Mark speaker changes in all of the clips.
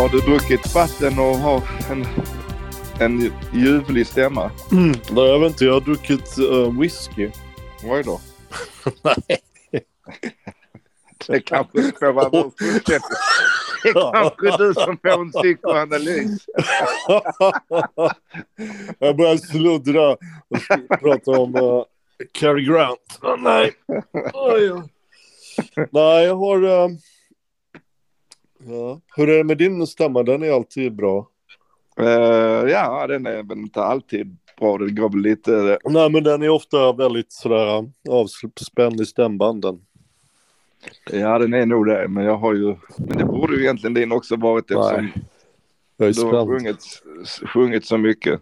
Speaker 1: Har du druckit vatten och har en, en ljuvlig stämma?
Speaker 2: Nej, jag vet inte. Jag har druckit uh, whisky.
Speaker 1: Oj då.
Speaker 2: Nej.
Speaker 1: Det kanske ska vara vår fullständigt. Det är kanske du som får en psykoanalys.
Speaker 2: jag börjar sluddra och prata om uh, Cary Grant. Oh, nej. Oj, oj. Nej, jag har... Uh... Ja. Hur är det med din stämma? Den är alltid bra.
Speaker 1: Uh, ja, den är väl inte alltid bra. Det går väl lite...
Speaker 2: Nej, men den är ofta väldigt sådär avspänd i stämbanden.
Speaker 1: Ja, den är nog det. Men jag har ju... Men det borde ju egentligen din också varit eftersom
Speaker 2: Jag
Speaker 1: du har sjungit, sjungit så mycket.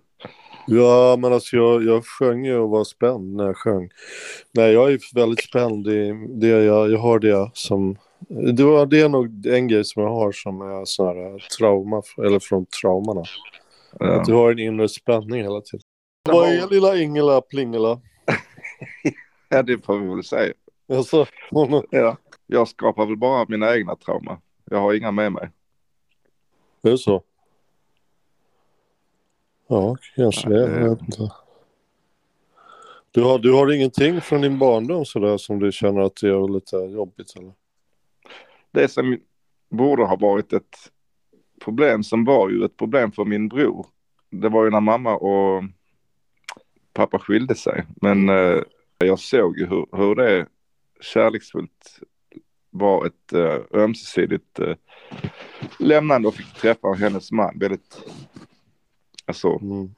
Speaker 2: Ja, men alltså jag, jag sjöng ju och var spänd när jag sjöng. Nej, jag är väldigt spänd i det jag, jag har det som... Det, var, det är nog en grej som jag har som är sån här trauma, eller från traumorna.
Speaker 1: Ja.
Speaker 2: Att du har en inre spänning hela tiden. Vad är lilla Ingela Plingela?
Speaker 1: ja, det får vi väl säga.
Speaker 2: Alltså, hon,
Speaker 1: Ja. Jag skapar väl bara mina egna trauma. Jag har inga med mig.
Speaker 2: är det så? Ja, kanske det- Jag vet inte. Du har, du har ingenting från din barndom sådär som du känner att det är lite jobbigt eller?
Speaker 1: Det som borde ha varit ett problem som var ju ett problem för min bror. Det var ju när mamma och pappa skilde sig. Men eh, jag såg ju hur, hur det kärleksfullt var ett eh, ömsesidigt eh, lämnande och fick träffa hennes man väldigt alltså,
Speaker 2: Mm.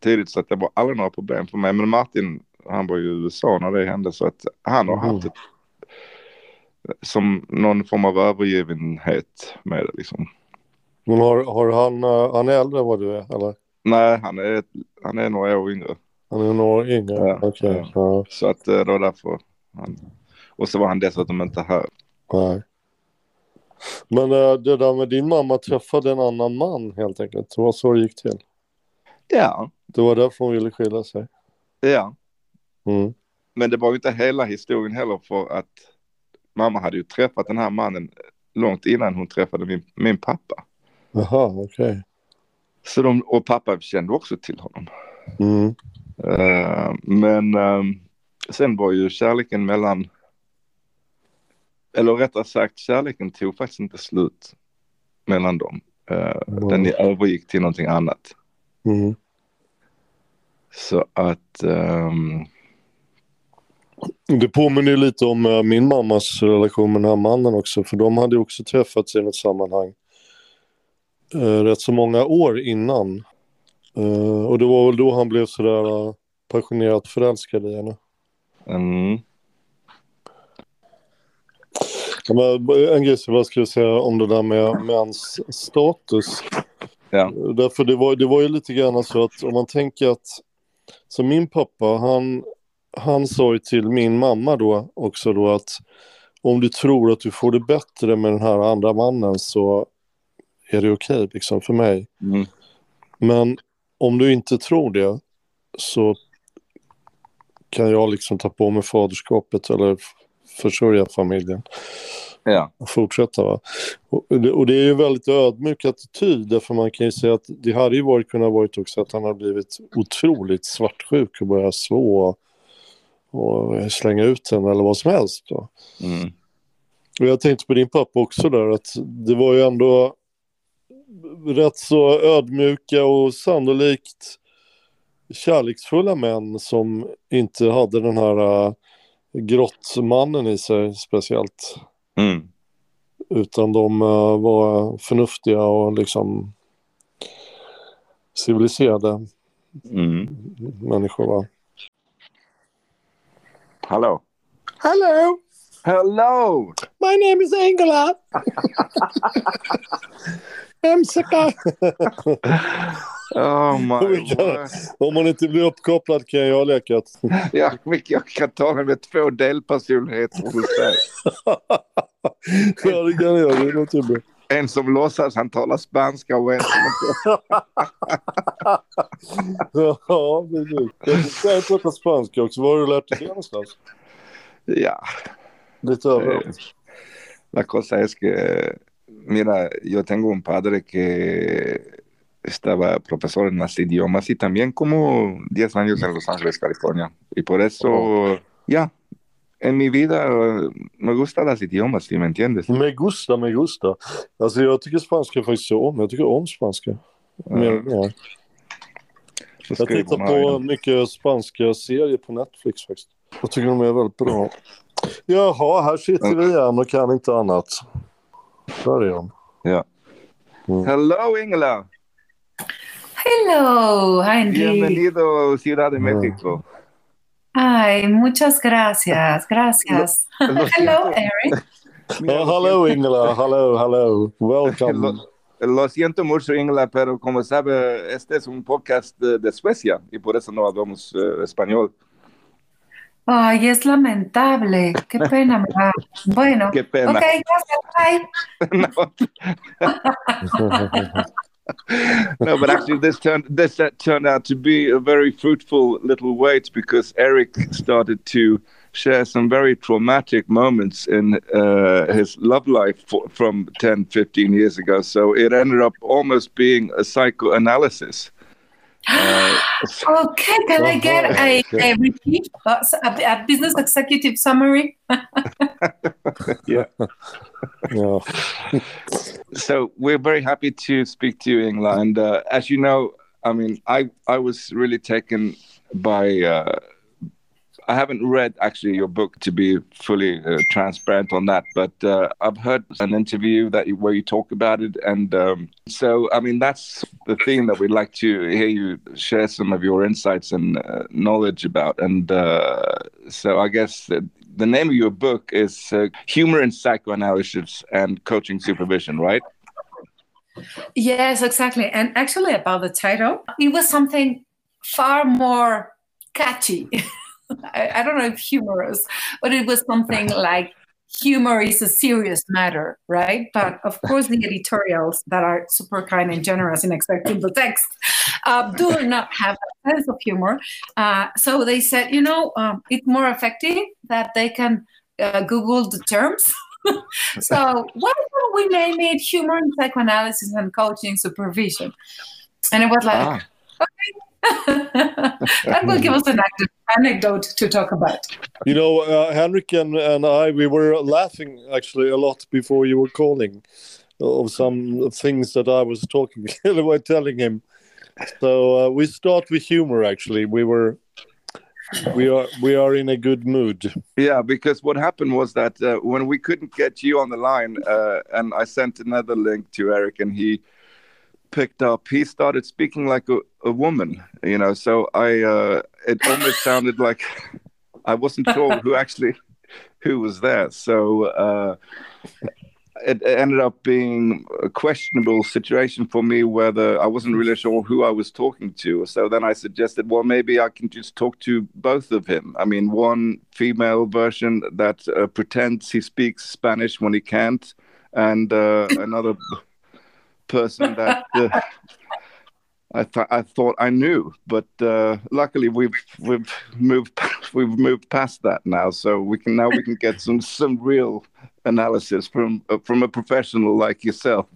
Speaker 1: tidigt så att det var aldrig några problem för mig. Men Martin, han var ju i USA när det hände så att han har
Speaker 2: Mhm.
Speaker 1: haft ett, som någon form av övergivenhet med det liksom.
Speaker 2: Men har, har han, eh, han är äldre än vad du är eller?
Speaker 1: Nej, han är, han är några år yngre.
Speaker 2: Han är några år yngre?
Speaker 1: Ja,
Speaker 2: Okej. Ja.
Speaker 1: Så att eh, det var därför. Han, och så var han dessutom inte här.
Speaker 2: Nej. Men eh, det där med din mamma träffade en annan man helt enkelt. Det var så det gick till.
Speaker 1: Ja,
Speaker 2: Det var därför hon ville skilja sig.
Speaker 1: ja.
Speaker 2: Mm.
Speaker 1: Men det var ju inte hela historien heller för att mamma hade ju träffat den här mannen långt innan hon träffade min, min pappa.
Speaker 2: Jaha, okej.
Speaker 1: Så de, och pappa kände också till honom.
Speaker 2: Mm.
Speaker 1: Eh, men eh, sen var ju kärleken mellan, eller rättare sagt kärleken tog faktiskt inte slut mellan dem. Uh,
Speaker 2: Mm.
Speaker 1: Den övergick till någonting annat.
Speaker 2: Mm.
Speaker 1: Så att, ehm,
Speaker 2: Det påminner ju lite om eh, min mammas relation med den här mannen också. För de hade ju också träffats i något sammanhang. Uh, rätt så många år innan. Eh, och det var väl då han blev sådär passionerat förälskad i henne.
Speaker 1: mm,
Speaker 2: en grej som jag skulle säga om det där med mäns status.
Speaker 1: ja,
Speaker 2: Därför det var, det var ju lite grann så att om man tänker att så min pappa han, han sa ju till min mamma då också då att om du tror att du får det bättre med den här andra mannen så är det okej liksom för mig.
Speaker 1: mm,
Speaker 2: Men om du inte tror det så kan jag liksom ta på mig faderskapet eller försörja familjen
Speaker 1: ja,
Speaker 2: och fortsätta. Va? Och, det, och det är ju en väldigt ödmjuk attityd därför man kan ju säga att det hade ju varit, kunnat varit också att han har blivit otroligt svartsjuk och börjat slå och, och slänga ut henne eller vad som helst.
Speaker 1: Mm,
Speaker 2: Och jag tänkte på din pappa också där att det var ju ändå rätt så ödmjuka och sannolikt kärleksfulla män som inte hade den här äh, grottmannen i sig speciellt.
Speaker 1: mm,
Speaker 2: Utan de eh, var förnuftiga och liksom civiliserade
Speaker 1: mm.
Speaker 2: människor. Va?
Speaker 1: Hallå?
Speaker 2: Hello,
Speaker 1: Hello!
Speaker 2: my name is Angela. I'm Saka.
Speaker 1: Oh my
Speaker 2: kan-. Om hon inte blir uppkopplad kan jag leka.
Speaker 1: Ja, jag kan ta det med två delpersonligheter hos dig.
Speaker 2: ja, det kan jag. Det låter bra.
Speaker 1: En som låtsas han talar spanska och en som inte...
Speaker 2: Ja, precis. Jag kan prata spanska också. Var har du lärt dig det någonstans?
Speaker 1: Ja,
Speaker 2: Lite överallt.
Speaker 1: la cosa es que, mira, yo tengo un padre que estaba profesor en las idiomas y también como 10 años en Los Ángeles, California. Y por eso,
Speaker 2: Oh.
Speaker 1: ya, en mi vida me gustan las idiomas, si me entiendes.
Speaker 2: Me gusta, me gusta. Alltså jag tycker spanska faktiskt om. Jag tycker om spanska. Mer och mer. Jag tittar på mycket spanska serier på Netflix faktiskt. Jag tycker de är väldigt bra. Jaha, här sitter vi igen och kan inte annat. Där är de.
Speaker 1: Ja. Hello, Ingela.
Speaker 3: Hello, Henry.
Speaker 1: Bienvenido a Ciudad de
Speaker 2: Mm.
Speaker 3: Ay, muchas gracias, gracias.
Speaker 1: Lo
Speaker 3: Hello, Eric.
Speaker 1: mira,
Speaker 2: Ja,
Speaker 1: lo
Speaker 2: hallå Ingela, hallå, hallå. Welcome.
Speaker 1: Lo, lo siento mucho, Ingela, pero como sabe, este es un podcast de, de Suecia y por eso no hablamos eh, español.
Speaker 3: Ay, es lamentable. Qué pena da. Bueno,
Speaker 1: Qué pena.
Speaker 3: ok, gracias. Bye.
Speaker 1: no, but actually, this turned this turned out to be a very fruitful little wait because Eric started to share some very traumatic moments in uh, his love life for, from 10, 15 years ago. So it ended up almost being a psychoanalysis. Uh,
Speaker 3: Okay, can I get a, a repeat, a, a business executive summary?
Speaker 1: yeah.
Speaker 2: Ja.
Speaker 1: so we're very happy to speak to you, Ingela. And uh, as you know, I mean, I I was really taken by. Uh, I haven't read actually your book to be fully uh, transparent on that, but uh, I've heard an interview that you, where you talk about it, and um, so I mean that's the theme that we'd like to hear you share some of your insights and uh, knowledge about. And uh, so I guess the, the name of your book is uh, Humor in Psychoanalysis and Coaching Supervision, right?
Speaker 3: Yes, exactly. And actually, about the title, it was something far more catchy. I, I don't know if humorous, but it was something like humor is a serious matter, right? But of course, the editorials that are super kind and generous in accepting the text uh, do not have a sense of humor. Uh, so they said, you know, um, it's more effective that they can uh, Google the terms. so why don't we name it humor in psychoanalysis and coaching supervision? And it was like,
Speaker 1: Ah,
Speaker 3: that will give us an anecdote to talk about.
Speaker 2: You know, uh, Henrik and, and I, we were laughing actually a lot before you were calling of some things that I was talking, were telling him. So uh, we start with humor. Actually, we were, we are, we are in a good mood.
Speaker 1: yeah, because what happened was that uh, when we couldn't get you on the line, uh, and I sent another link to Eric, and he picked up, he started speaking like a, a woman, you know. So I, uh, it almost sounded like I wasn't sure who actually who was there. So uh, it ended up being a questionable situation for me whether I wasn't really sure who I was talking to. So then I suggested, well, maybe I can just talk to both of him. I mean, one female version that uh, pretends he speaks Spanish when he can't, and uh, another person that. Uh, I thought I thought I knew, but uh, luckily we've we've moved we've moved past that now, so we can now we can get some some real analysis from uh, from a professional like yourself.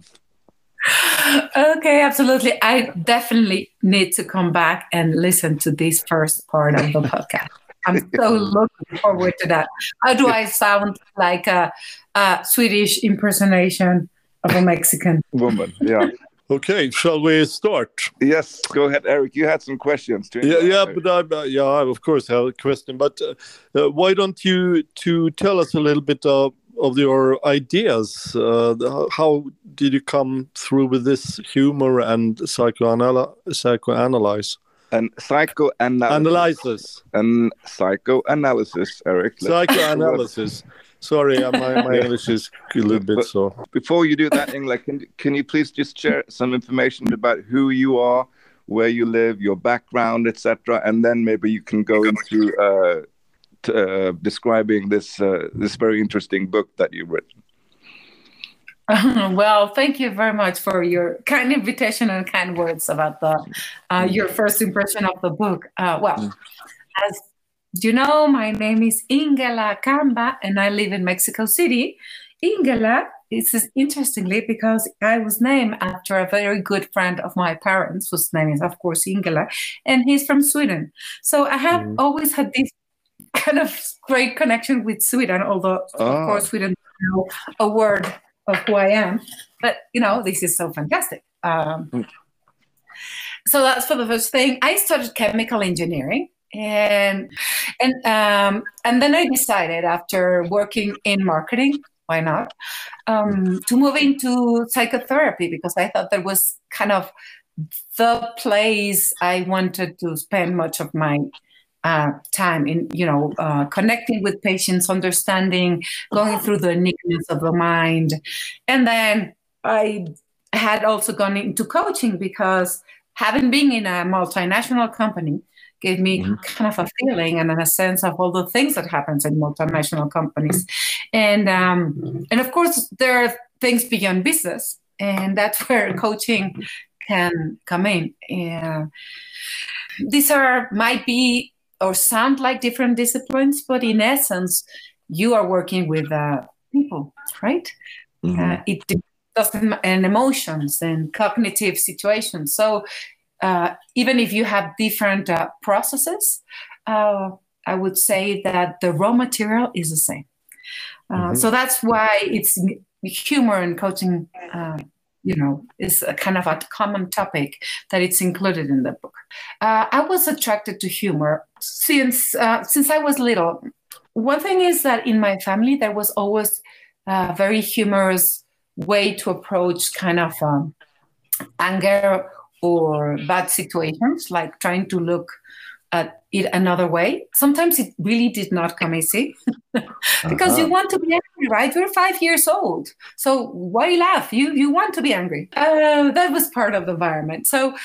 Speaker 3: Okay, absolutely. I definitely need to come back and listen to this first part of the podcast. I'm so looking forward to that. How do I sound like a, a Swedish impersonation of a Mexican?
Speaker 1: Woman, yeah.
Speaker 2: Okay, shall we start?
Speaker 1: yes, go ahead, Eric. You had some questions. To
Speaker 2: Yeah, yeah, but I, uh, yeah, I of course have a question. But uh, uh, why don't you to tell us a little bit of, of your ideas? Uh, how did you come through with this humor and psychoanal psychoanalyze
Speaker 1: and psychoanalysis
Speaker 2: analysis
Speaker 1: and psychoanalysis, Eric. Let's-
Speaker 2: psychoanalysis? Sorry, uh, my, my English is a little bit so.
Speaker 1: Before you do that, Ingela, can can you please just share some information about who you are, where you live, your background, etc., and then maybe you can go into uh, t- uh, describing this uh, this very interesting book that you've written.
Speaker 3: well, thank you very much for your kind invitation and kind words about the uh, your first impression of the book. Uh, well, mm. as you know, my name is Ingela Camba, and I live in Mexico City. Ingela is interestingly because I was named after a very good friend of my parents, whose name is, of course, Ingela, and he's from Sweden. So I have mm. always had this kind of great connection with Sweden, although, oh. of course, we don't know a word of who I am. But you know, this is so fantastic. Um, mm. So that's for the first thing. I started chemical engineering, and and um, and then I decided after working in marketing, why not, um, to move into psychotherapy because I thought that was kind of the place I wanted to spend much of my uh, time in you know uh, connecting with patients understanding going through the enigmas of the mind. And then i had also gone into coaching because having been in a multinational company gave me mm-hmm. kind of a feeling and a sense of all the things that happens in multinational companies and um, and of course there are things beyond business and that's where coaching can come in and these are might be or sound like different disciplines, but in essence, you are working with uh, people, right? Mm-hmm. Uh, it doesn't and emotions and cognitive situations. So even if you have different uh, processes, uh, I would say that the raw material is the same. Uh, mm-hmm. So that's why it's humor and coaching you know, is a kind of a common topic that it's included in the book. Uh, I was attracted to humor since uh, since I was little. One thing is that in my family there was always a very humorous way to approach kind of um, anger or bad situations, like trying to look at it another way. Sometimes it really did not come easy because uh-huh. you want to be angry, right? You're five years old. So why laugh? You you want to be angry. Uh, that was part of the environment. So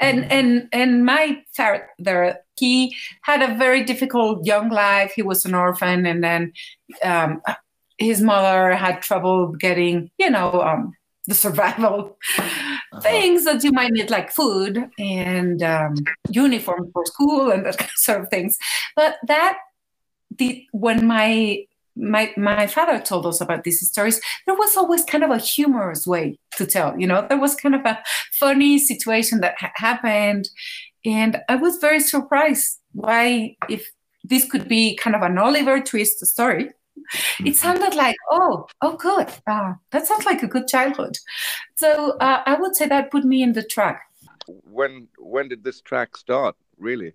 Speaker 3: and and and my father he had a very difficult young life. He was an orphan and then um, his mother had trouble getting, you know, um, the survival uh-huh. things that you might need, like food and um, uniform for school and that sort of things. But that the when my my my father told us about these stories, there was always kind of a humorous way to tell. You know, there was kind of a funny situation that ha- happened, and I was very surprised why if this could be kind of an Oliver Twist story it mm-hmm. sounded like, oh, oh, good. Uh, that sounds like a good childhood. So uh, I would say that put me in the track.
Speaker 1: When when did this track start? Really?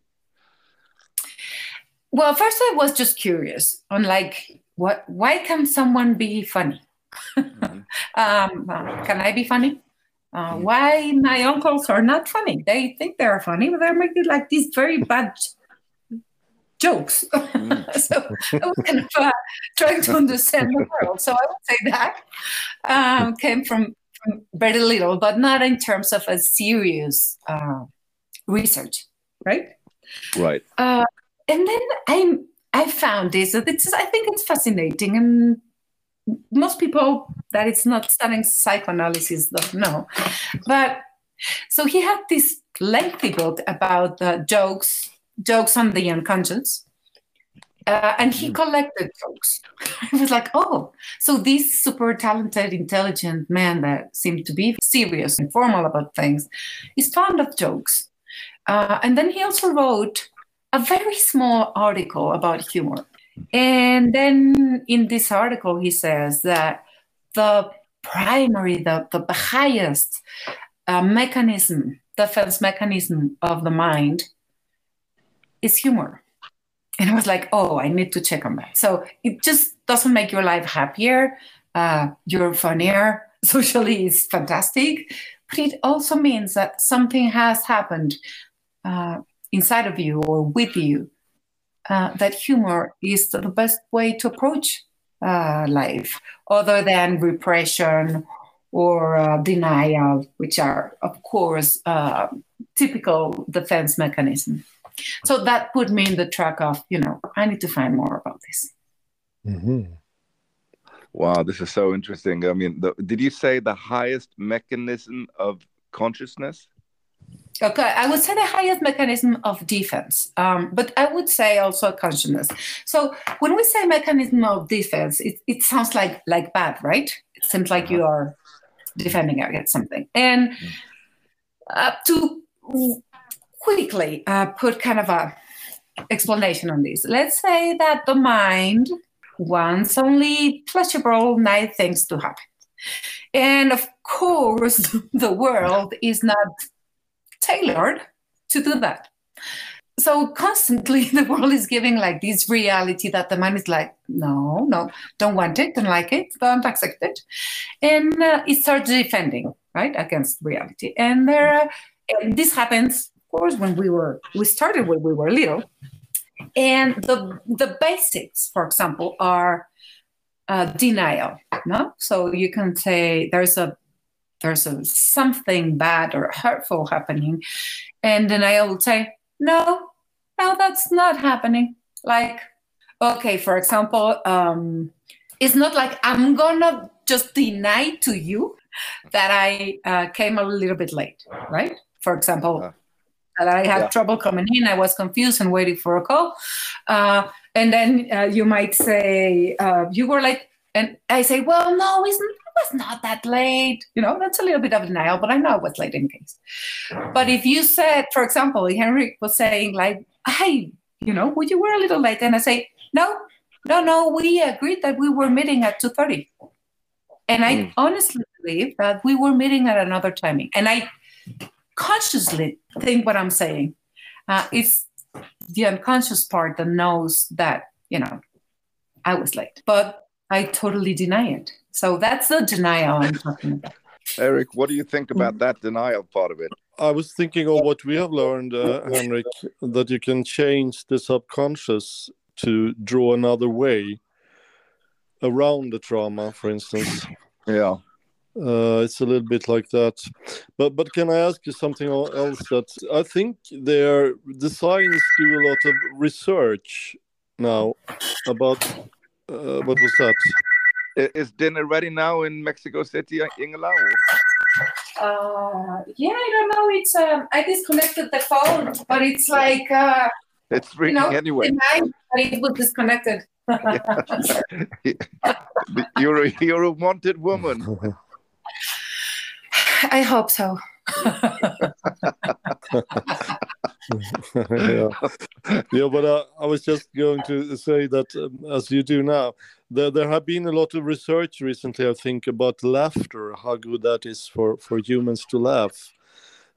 Speaker 3: Well, first I was just curious on like, what? Why can someone be funny? Mm-hmm. um, uh, can I be funny? Uh, mm-hmm. why my uncles are not funny? They think they're funny, but they're making like these very bad jokes. Mm. so I was kind of uh, trying to understand the world. So I would say that um, came from, from, very little, but not in terms of a serious uh, research, right?
Speaker 1: Right.
Speaker 3: Uh, and then I I found this. It's, I think it's fascinating, and most people that it's not studying psychoanalysis don't know. But so he had this lengthy book about the jokes jokes on the unconscious. Uh, and he hmm. collected jokes. I was like, oh, so this super talented, intelligent man that seemed to be serious and formal about things is fond of jokes. Uh, and then he also wrote a very small article about humor. And then in this article, he says that the primary, the, the highest uh, mechanism, defense mechanism of the mind is humor. And I was like, oh, I need to check on that. So it just doesn't make your life happier. Uh, you're funnier. Socially, it's fantastic. But it also means that something has happened uh, inside of you or with you. Uh, that humor is the best way to approach uh, life, other than repression or uh, denial, which are, of course, uh, typical defense mechanism. So that put me in the track of, you know, I need to find more about this.
Speaker 2: Mm-hmm.
Speaker 1: Wow, this is so interesting. I mean, the, did you say the highest mechanism of consciousness?
Speaker 3: Okay, I would say the highest mechanism of defense, um, but I would say also consciousness. So when we say mechanism of defense, it, it sounds like like bad, right? It seems like you are defending against something. And uh, to quickly uh, put kind of a explanation on this, let's say that the mind wants only pleasurable, nice things to happen. And of course, the world is not tailored to do that. So constantly the world is giving like this reality that the mind is like, no, no, don't want it, don't like it, don't accept it. And uh, it starts defending, right, against reality. And there, and this happens, course, when we were, we started when we were little. And the, the basics, for example, are uh, denial. No, so you can say there's a there's a something bad or hurtful happening, and denial will say no, no, that's not happening. Like, okay, for example, um, it's not like I'm gonna just deny to you that I uh, came a little bit late, right? For example, uh-huh. That I had yeah. trouble coming in, I was confused and waiting for a call. Uh, and then uh, you might say, uh, you were like, and I say, well, no, it's, it was not that late. You know, that's a little bit of denial, but I know it was late in case. But if you said, for example, Henrik was saying, like, hey, you know, would you were a little late? And I say, no, no, no, we agreed that we were meeting at 2.30. And I mm. honestly believe that we were meeting at another timing. And I consciously think what I'm saying. Uh, it's the unconscious part that knows that, you know, I was late. But I totally deny it. So that's the denial I'm talking about.
Speaker 1: Eric, what do you think about that denial part of it?
Speaker 2: I was thinking of what we have learned, uh, Henrik, that you can change the subconscious to draw another way around the trauma, for instance.
Speaker 1: Yeah.
Speaker 2: Uh, it's a little bit like that, but but can I ask you something else? That I think there the science do a lot of research now about uh, what was that?
Speaker 1: Is dinner ready now in Mexico City, Ingela?
Speaker 3: Uh, yeah, I don't know. It's um, I disconnected the phone, but it's like uh,
Speaker 1: it's ringing you know, anyway.
Speaker 3: But it was disconnected.
Speaker 1: you're a, you're a wanted woman.
Speaker 3: I hope so.
Speaker 2: yeah. yeah, but uh, I was just going to say that um, as you do now, there, there have been a lot of research recently, I think, about laughter, how good that is for, for humans to laugh.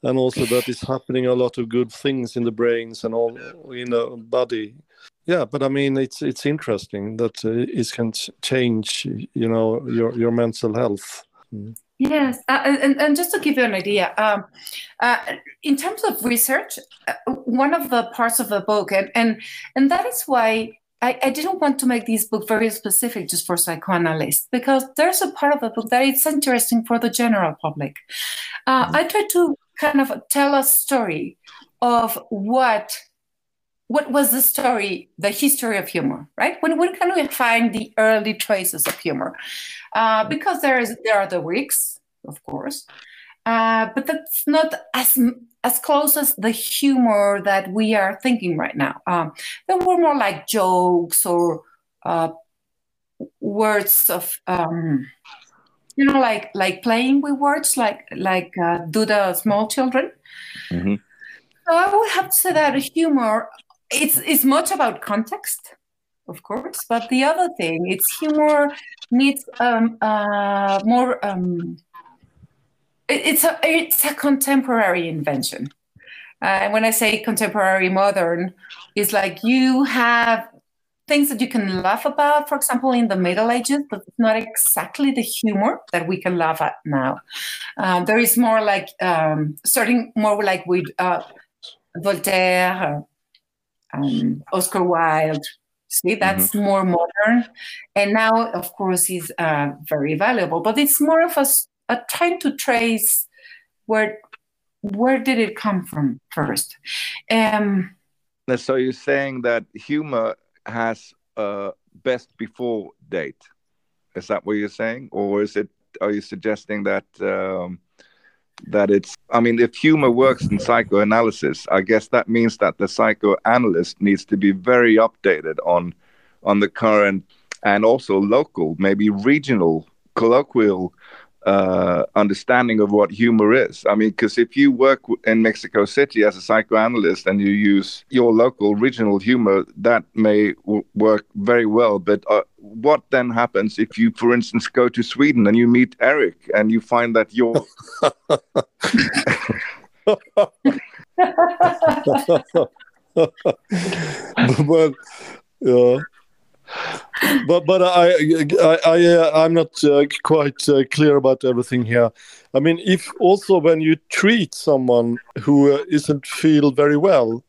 Speaker 2: And also that is happening a lot of good things in the brains and all in the body. Yeah, but I mean, it's it's interesting that uh, it can change, you know, your your mental health. Mm.
Speaker 3: Yes, uh, and, and just to give you an idea, um, uh, in terms of research, uh, one of the parts of the book, and and, and that is why I, I, didn't want to make this book very specific just for psychoanalysts, because there's a part of the book that is interesting for the general public. Uh, mm-hmm. I try to kind of tell a story of what what was the story, the history of humor, right? When, when can we find the early traces of humor? Uh, because there is there are the Greeks, of course, uh, but that's not as as close as the humor that we are thinking right now. Um, there were more like jokes or uh, words of um, you know, like like playing with words, like like uh, do the small children. Mm-hmm. So I would have to say that humor it's it's much about context of course but the other thing it's humor needs um, uh, more um, it, it's a it's a contemporary invention uh, and when i say contemporary modern it's like you have things that you can laugh about for example in the middle ages but it's not exactly the humor that we can laugh at now um, there is more like um, starting more like with uh, voltaire um, Oscar Wilde. See, that's mm-hmm. more modern. And now, of course, is uh, very valuable, but it's more of a uh, trying to trace where where did it come from first. Um,
Speaker 1: so you're saying that humor has a best before date. Is that what you're saying, or is it? Are you suggesting that um, that it's? I mean, if humor works in psychoanalysis, I guess that means that the psychoanalyst needs to be very updated on on the current and also local, maybe regional, colloquial uh, understanding of what humor is. I mean, because if you work in Mexico City as a psychoanalyst and you use your local regional humor, that may w- work very well. But uh, what then happens if you, for instance, go to Sweden and you meet Eric and you find that you're.
Speaker 2: well, yeah but but I I, I uh, I'm not uh, quite uh, clear about everything here. I mean, if also when you treat someone who uh, isn't feel very well,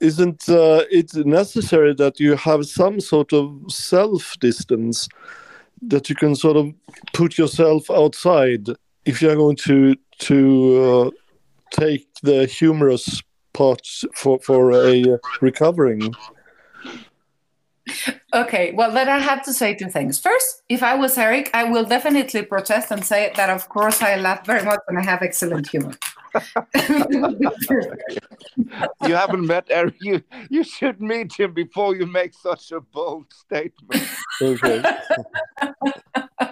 Speaker 2: isn't uh, it necessary that you have some sort of self distance that you can sort of put yourself outside if you're going to to uh, take the humorous part for for a recovering
Speaker 3: Okay, well, then I have to say two things. First, if I was Eric, I will definitely protest and say that, of course, I laugh very much and I have excellent humor.
Speaker 1: you haven't met Eric. You you should meet him before you make such a bold statement.
Speaker 2: Okay.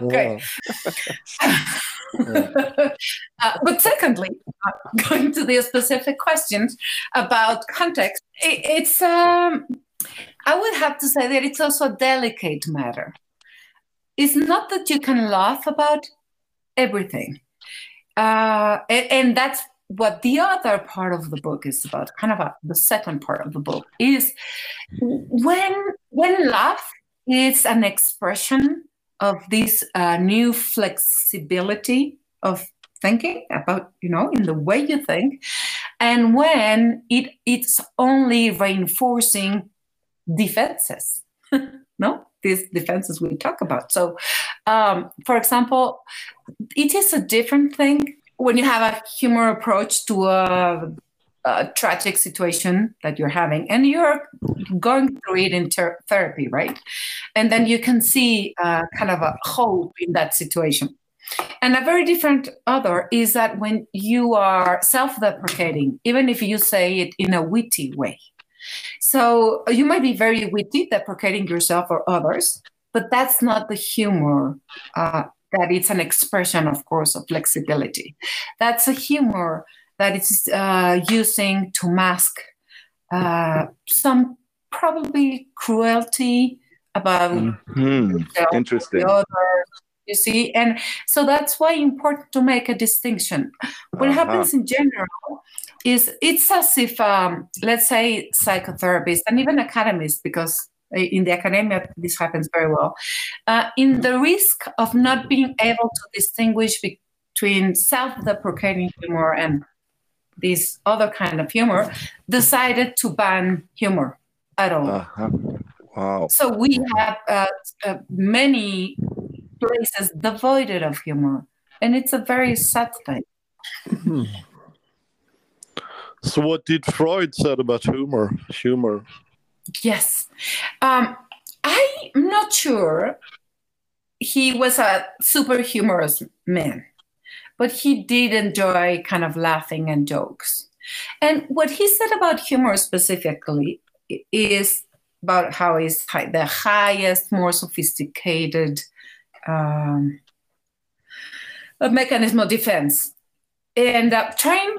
Speaker 3: okay. uh, but secondly, going to the specific questions about context, it, it's um, I would have to say that it's also a delicate matter. It's not that you can laugh about everything. Uh, and, and, that's what the other part of the book is about, kind of a, the second part of the book, is when, when laugh is an expression of this uh, new flexibility of thinking about you know in the way you think and when it it's only reinforcing defenses. no, these defenses we talk about. So, um, for example, it is a different thing when you have a humor approach to a, a tragic situation that you're having and you're going through it in ter- therapy, right? And then you can see uh, kind of a hope in that situation. And a very different other is that when you are self deprecating, even if you say it in a witty way, so you might be very witty, deprecating yourself or others, but that's not the humor. Uh, that it's an expression, of course, of flexibility. That's a humor that it's uh, using to mask uh, some probably cruelty about
Speaker 1: mm-hmm. interesting.
Speaker 3: You see, and so that's why important to make a distinction. What uh-huh. happens in general is it's as if um, let's say psychotherapists and even academists because in the academia this happens very well uh, in the risk of not being able to distinguish between self-deprecating humor and this other kind of humor decided to ban humor at all uh-huh.
Speaker 1: wow
Speaker 3: so we have uh, uh, many places devoid of humor and it's a very sad thing hmm.
Speaker 2: So, what did Freud said about humor? Humor.
Speaker 3: Yes, um, I'm not sure. He was a super humorous man, but he did enjoy kind of laughing and jokes. And what he said about humor specifically is about how it's the highest, more sophisticated um, mechanism of defense. And uh, trying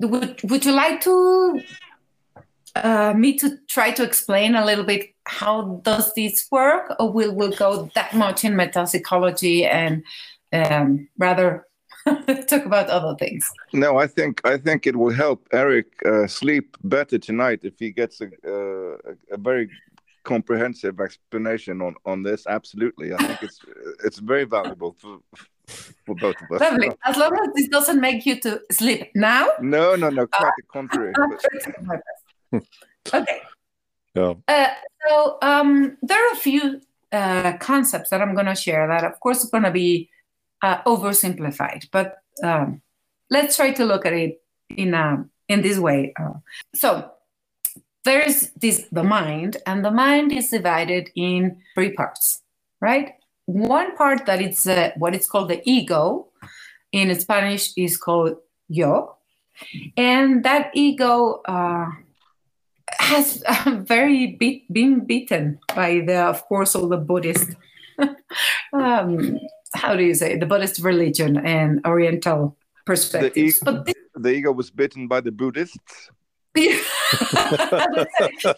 Speaker 3: would would you like to uh, me to try to explain a little bit how does this work, or will we go that much in metapsychology and um, rather talk about other things?
Speaker 1: No, I think I think it will help Eric uh, sleep better tonight if he gets a, uh, a very comprehensive explanation on on this. Absolutely, I think it's it's very valuable for for both of us.
Speaker 3: Lovely. As long as this doesn't make you to sleep now.
Speaker 1: No, no, no. Quite uh, the contrary.
Speaker 3: okay. Yeah. Uh, so um, there are a few uh, concepts that I'm going to share that, of course, are going to be uh, oversimplified, but um, let's try to look at it in a, in this way. Uh, so there's this the mind, and the mind is divided in three parts, right? One part that it's uh, what it's called the ego, in Spanish is called yo, and that ego uh, has uh, very beat, been beaten by the, of course, all the Buddhist. um, how do you say the Buddhist religion and Oriental perspectives?
Speaker 1: The, e- this- the ego was bitten by the Buddhists.
Speaker 3: so,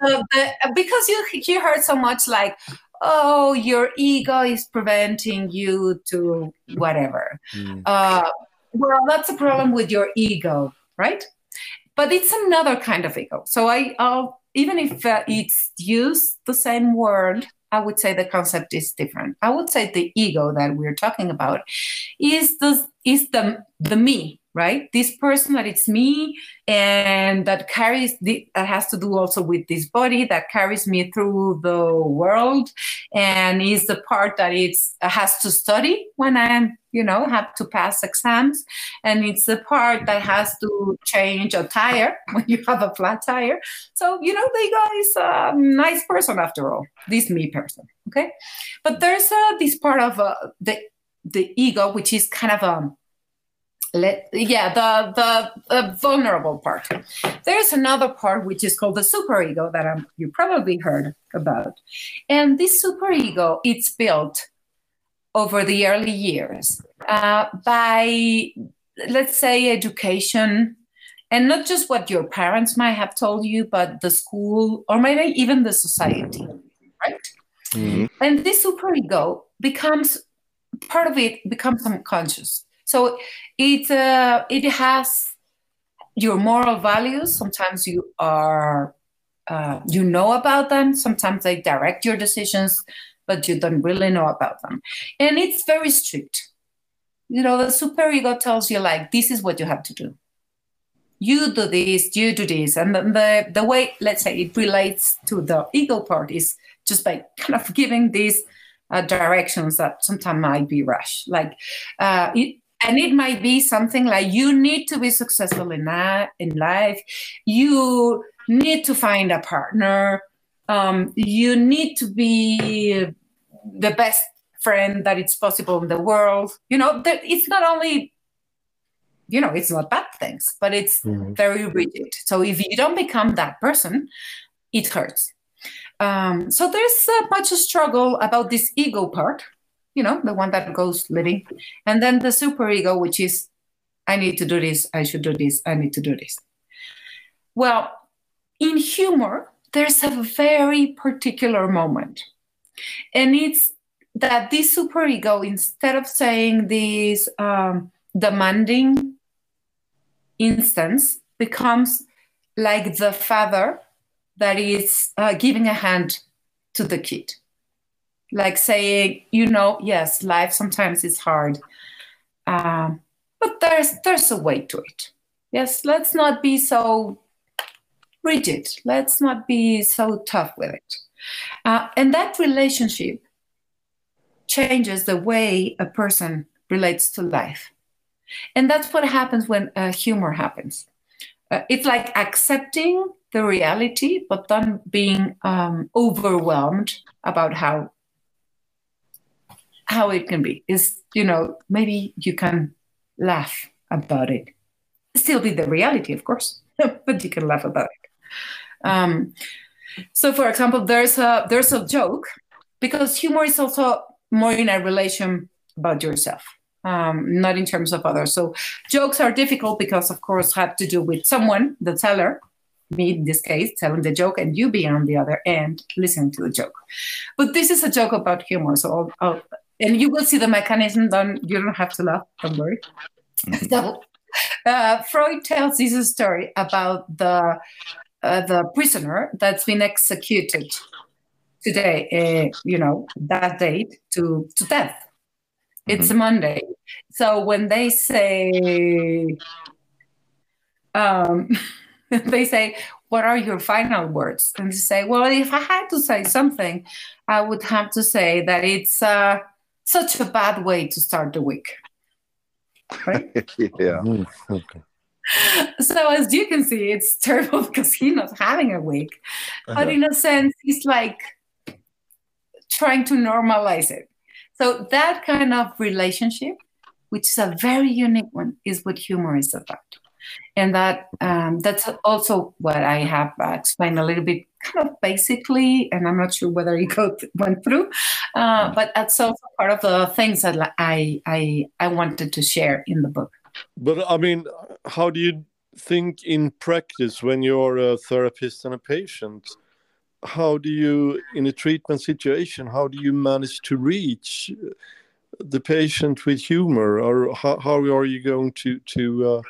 Speaker 3: the, the, because you you heard so much like oh your ego is preventing you to whatever mm. uh, well that's a problem with your ego right but it's another kind of ego so i I'll, even if uh, it's used the same word I would say the concept is different. I would say the ego that we're talking about is the is the the me, right? This person that it's me and that carries the, that has to do also with this body that carries me through the world and is the part that it's has to study when I'm you know have to pass exams. And it's the part that has to change a tire when you have a flat tire. So you know the guy is a nice person after all this me person okay? But there's uh, this part of uh, the the ego which is kind of a um, let, yeah, the, the, the vulnerable part. There's another part which is called the superego that I'm, you probably heard about. And this superego, it's built over the early years uh, by, let's say, education, and not just what your parents might have told you, but the school or maybe even the society, right? Mm-hmm. And this superego becomes part of it becomes unconscious so it uh, it has your moral values. Sometimes you are uh, you know about them. Sometimes they direct your decisions, but you don't really know about them. And it's very strict. You know, the superego tells you like this is what you have to do. You do this, you do this, and the the way let's say it relates to the ego part is just by kind of giving these uh, directions that sometimes might be rash. Like uh, it, and it might be something like you need to be successful in that in life. You need to find a partner. Um, you need to be the best friend that it's possible in the world. You know that it's not only you know it's not bad things but it's mm-hmm. very rigid. So if you don't become that person it hurts. Um, so there's uh, much a struggle about this ego part you know, the one that goes living. And then the superego, which is, I need to do this, I should do this, I need to do this. Well, in humor, there's a very particular moment. And it's that this superego, instead of saying this um, demanding instance, becomes like the father that is uh, giving a hand to the kid like saying, you know, yes, life sometimes is hard, um, but there's there's a way to it. Yes, let's not be so rigid. Let's not be so tough with it. Uh, and that relationship changes the way a person relates to life. And that's what happens when uh, humor happens. Uh, it's like accepting the reality, but then being um, overwhelmed about how how it can be. Is you know maybe you can laugh about it. Still be the reality of course but you can laugh about it. Um, so for example there's a there's a joke because humor is also more in a relation about yourself um, not in terms of others. So jokes are difficult because of course have to do with someone the teller me in this case telling the joke and you being on the other end listening to the joke. But this is a joke about humor so I'll, I'll, and you will see the mechanism. Don't you don't have to laugh. Don't worry. Mm-hmm. so, uh, Freud tells this story about the uh, the prisoner that's been executed today. Uh, you know that date to to death. It's mm-hmm. a Monday. So when they say, um, they say, "What are your final words?" and they say, "Well, if I had to say something, I would have to say that it's." Uh, such a bad way to start the week. Right?
Speaker 1: yeah.
Speaker 2: Mm, okay.
Speaker 3: so as you can see, it's terrible because he's not having a week. But
Speaker 1: Uh-huh.
Speaker 3: in a sense, he's like trying to normalize it. So that kind of relationship, which is a very unique one, is what humor is about. And that um, that's also what I have uh, explained a little bit, kind of basically, and I'm not sure whether you go went through, uh, but that's also part of the things that I I I wanted to share in the book.
Speaker 2: But I mean, how do you think in practice when you're a therapist and a patient? How do you, in a treatment situation, how do you manage to reach the patient with humor, or how, how are you going to to uh,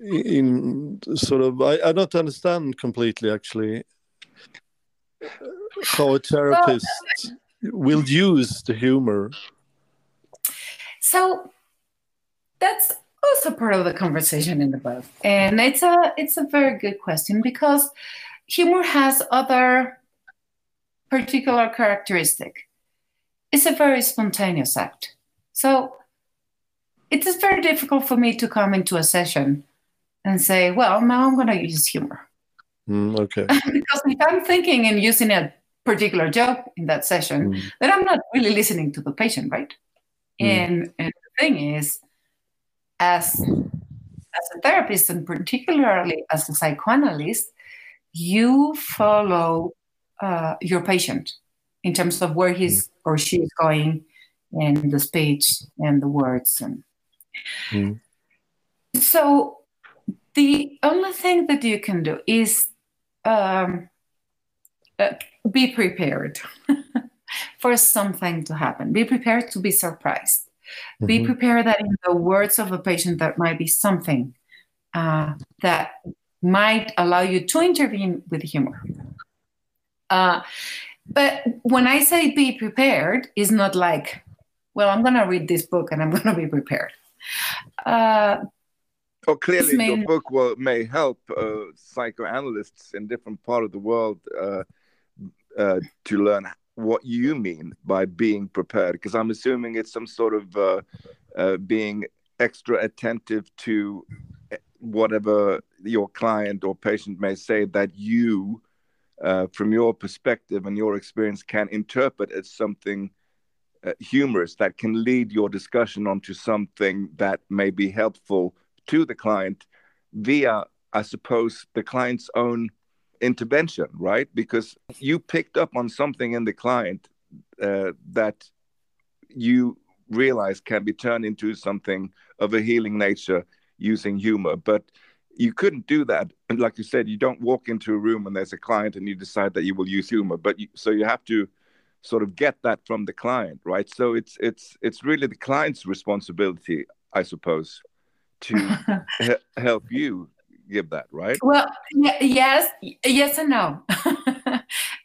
Speaker 2: in sort of? I, I don't understand completely actually how a therapist will use the humor.
Speaker 3: So that's also part of the conversation in the book, and it's a it's a very good question because humor has other particular characteristic. It's a very spontaneous act, so it is very difficult for me to come into a session and say, "Well, now I'm going to use humor,"
Speaker 2: Mm, okay.
Speaker 3: because if I'm thinking and using a particular joke in that session,
Speaker 2: Mm.
Speaker 3: then I'm not really listening to the patient, right?
Speaker 2: Mm.
Speaker 3: And, and the thing is, as as a therapist and particularly as a psychoanalyst, you follow uh, your patient in terms of where he's or she is going, and the speech and the words, and
Speaker 2: Mm.
Speaker 3: so the only thing that you can do is um, uh, be prepared for something to happen. Be prepared to be surprised. Be
Speaker 2: Mhm.
Speaker 3: prepared that in the words of a patient, there might be something uh, that might allow you to intervene with humor. Uh, but when I say be prepared, it's not like, well, I'm going to read this book and I'm going to be prepared. Uh,
Speaker 1: Well, clearly,
Speaker 3: may-
Speaker 1: your book will, may help uh, psychoanalysts in different part of the world uh, uh, to learn what you mean by being prepared. Because I'm assuming it's some sort of uh, uh, being extra attentive to eh, whatever your client or patient may say that you, uh, from your perspective and your experience, can interpret as something uh, humorous that can lead your discussion onto something that may be helpful to the client via, I suppose, the client's own intervention, right? Because you picked up on something in the client uh, that you realize can be turned into something of a healing nature using humor. But you couldn't do that. And like you said, you don't walk into a room and there's a client and you decide that you will use humor. But you, so you have to sort of get that from the client, right? So it's it's it's really the client's responsibility, I suppose, to he- help you give that, right?
Speaker 3: Well, yes, yes and no.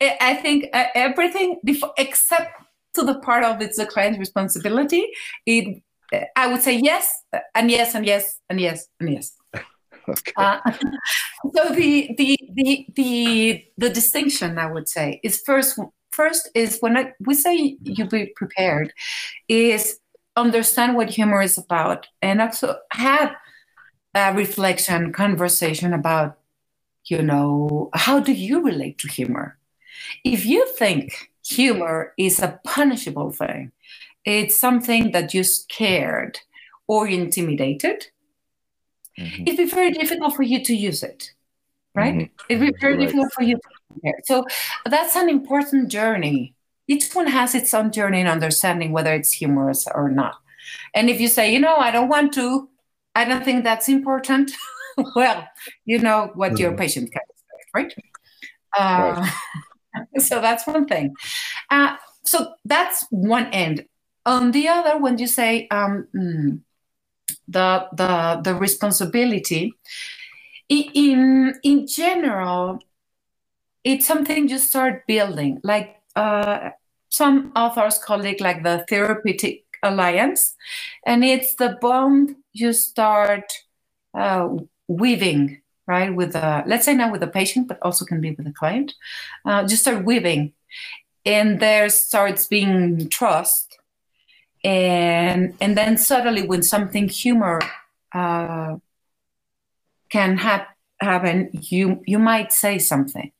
Speaker 3: I think uh, everything before, except to the part of it's the client's responsibility. It, I would say yes and yes and yes and yes and yes.
Speaker 1: Okay.
Speaker 3: Uh, so the, the the the the distinction I would say is first first is when I, we say you be prepared, is understand what humor is about and also have a reflection conversation about you know how do you relate to humor if you think humor is a punishable thing it's something that you're scared or intimidated
Speaker 1: Mhm.
Speaker 3: it'd be very difficult for you to use it right
Speaker 1: Mhm.
Speaker 3: it'd be very
Speaker 1: Right.
Speaker 3: difficult for you to compare so that's an important journey each one has its own journey in understanding whether it's humorous or not. And if you say you know i don't want to i don't think that's important. Well you know what your
Speaker 2: Mhm.
Speaker 3: patient can expect right? Uh, so that's one thing. Uh, so that's one end. On the other when you say um, mm, the the the responsibility in in general it's something you start building. Like uh, some authors call it like the therapeutic alliance and it's the bond you start uh, weaving right with the let's say now with the patient but also can be with the client uh, just start weaving and there starts being trust and and then suddenly when something humor uh, can ha- happen, you you might say something.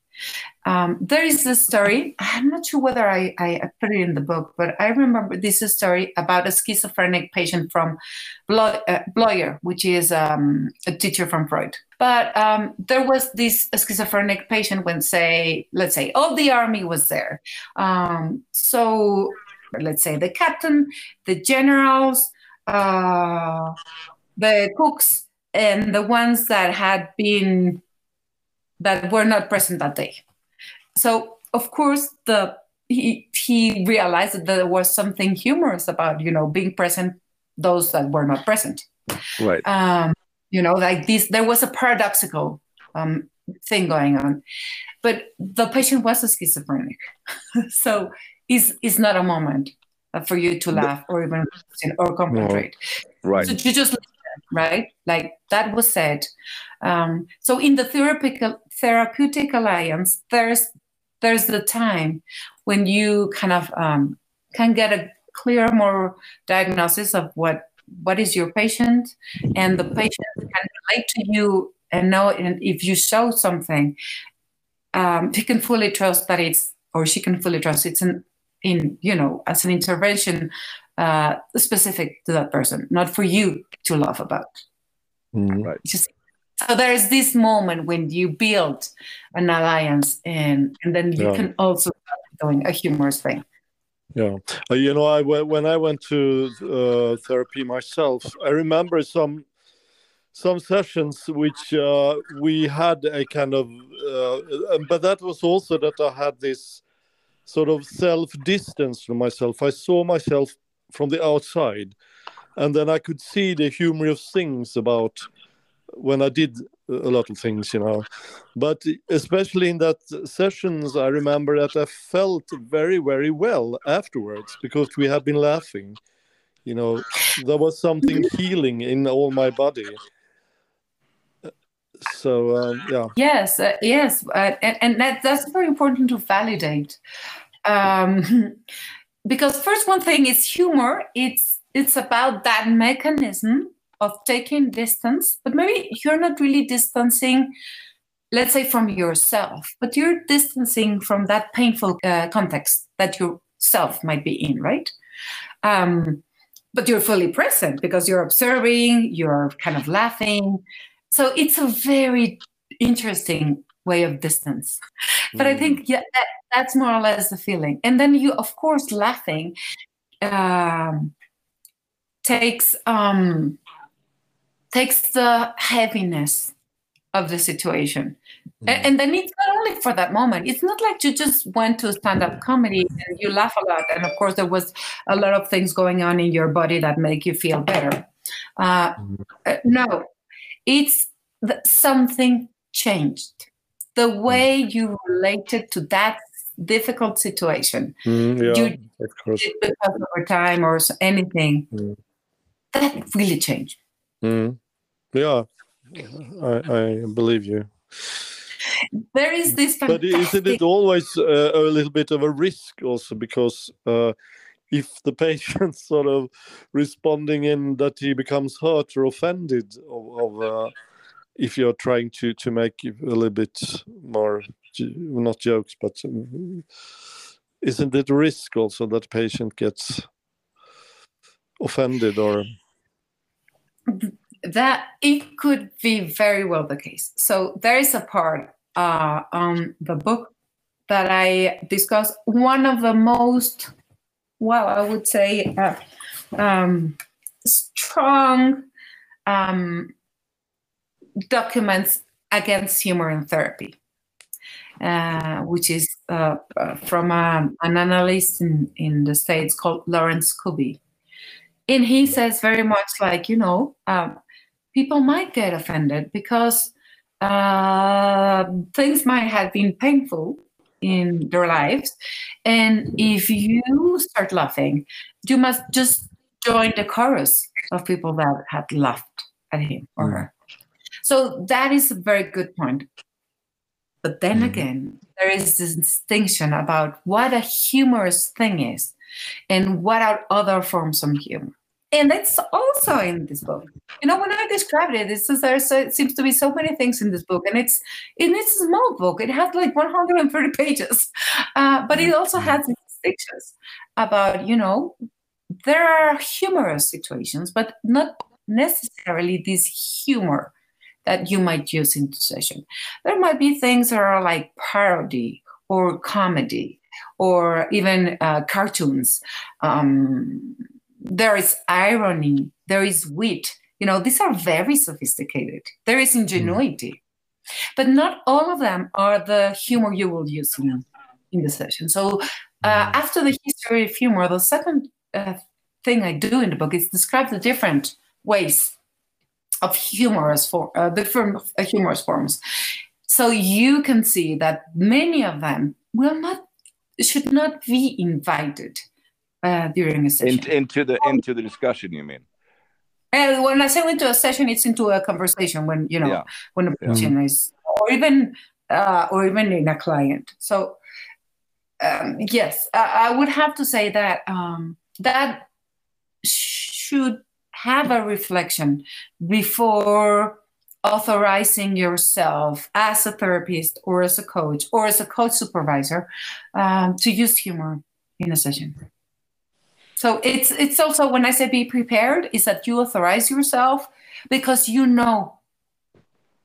Speaker 3: Um, there is a story. I'm not sure whether I, I, put it in the book, but I remember this story about a schizophrenic patient from Bleuler, uh, Bleuler which is um, a teacher from Freud. But um, there was this schizophrenic patient when, say, let's say, all the army was there. Um, so let's say the captain, the generals, uh, the cooks, and the ones that had been that were not present that day. So of course the he he realized that there was something humorous about you know being present those that were not present.
Speaker 1: Right.
Speaker 3: Um, you know, like this, there was a paradoxical um, thing going on, but the patient was a schizophrenic, so it's it's not a moment for you to laugh or even or concentrate.
Speaker 1: No. Right.
Speaker 3: So you just right? Like that was said. Um, so in the therapeutic therapeutic alliance, there's there's the time when you kind of um, can get a clear more diagnosis of what what is your patient, and the patient can relate to you and know. And if you show something, um, he can fully trust that it's or she can fully trust it's an in you know as an intervention uh, specific to that person, not for you to laugh about.
Speaker 1: Mm, right.
Speaker 3: Just so there is this moment when you build an alliance, and and then you yeah. can also doing a humorous thing.
Speaker 2: Yeah, uh, you know, I when I went to uh, therapy myself, I remember some some sessions which uh, we had a kind of, uh, but that was also that I had this sort of self distance from myself. I saw myself from the outside, and then I could see the humorous things about when I did a lot of things, you know. But especially in that sessions, I remember that I felt very, very well afterwards because we had been laughing. You know, there was something healing in all my body. So um, yeah.
Speaker 3: Yes, uh, yes, uh, and, and that, that's very important to validate. Um, because first one thing is humor. It's it's about that mechanism of taking distance but maybe you're not really distancing let's say from yourself but you're distancing from that painful uh, context that yourself might be in right? Um, but you're fully present because you're observing you're kind of laughing. So it's a very interesting way of distance. But i mm. think yeah that, that's more or less the feeling. And then you of course laughing um, takes um, takes the heaviness of the situation. Mm. and, and, then it's not only for that moment. It's not like you just went to stand-up comedy and you laugh a lot. And of course there was a lot of things going on in your body that make you feel better. Uh, mm. uh, no. It's something changed. The mm. way you related to that difficult situation
Speaker 2: mm, yeah, of course.
Speaker 3: because over time or anything mm. that really changed
Speaker 2: mm. yeah I, I believe you
Speaker 3: there is this
Speaker 2: but isn't it always uh, a little bit of a risk also because uh, if the patient sort of responding in that he becomes hurt or offended of, of uh, if you're trying to to make a little bit more not jokes, but um, isn't it a risk also that patient gets offended or?
Speaker 3: That it could be very well the case. So there is a part uh, on the book that I discuss. One of the most, well, I would say, uh, um, strong um, documents against humor in therapy. Uh, which is uh, uh, from um, an analyst in, in the States called Lawrence Kubie. And he says very much like, you know, um, people might get offended because uh, things might have been painful in their lives. And if you start laughing, you must just join the chorus of people that had laughed at him or her. So that is a very good point. But then mm-hmm. again, there is this distinction about what a humorous thing is and what are other forms of humor. And that's also in this book. You know when i described it it's there seems to be so many things in this book and it's in it's a small book it has like 130 pages. Uh, but it also has distinctions about you know there are humorous situations but not necessarily this humor that you might use in the session there might be things that are like parody or comedy or even uh, cartoons um, there is irony, there is wit. You know, these are very sophisticated. There is ingenuity. But not all of them are the humor you will use in, in the session. So uh, mm. after the history of humor, the second uh, thing I do in the book is describe the different ways of humorous for uh, different uh, humorous forms. So you can see that many of them will not should not be invited uh, during a session.
Speaker 1: In, into the into the discussion, you mean?
Speaker 3: And uh, when I say into a session, it's into a conversation when you know yeah. when the person yeah. is, or even uh, or even in a client. So um, yes, I, I, would have to say that um, that should have a reflection before authorizing yourself as a therapist or as a coach or as a coach supervisor um, to use humor in a session. So it's it's also when I say be prepared, is that you authorize yourself because you know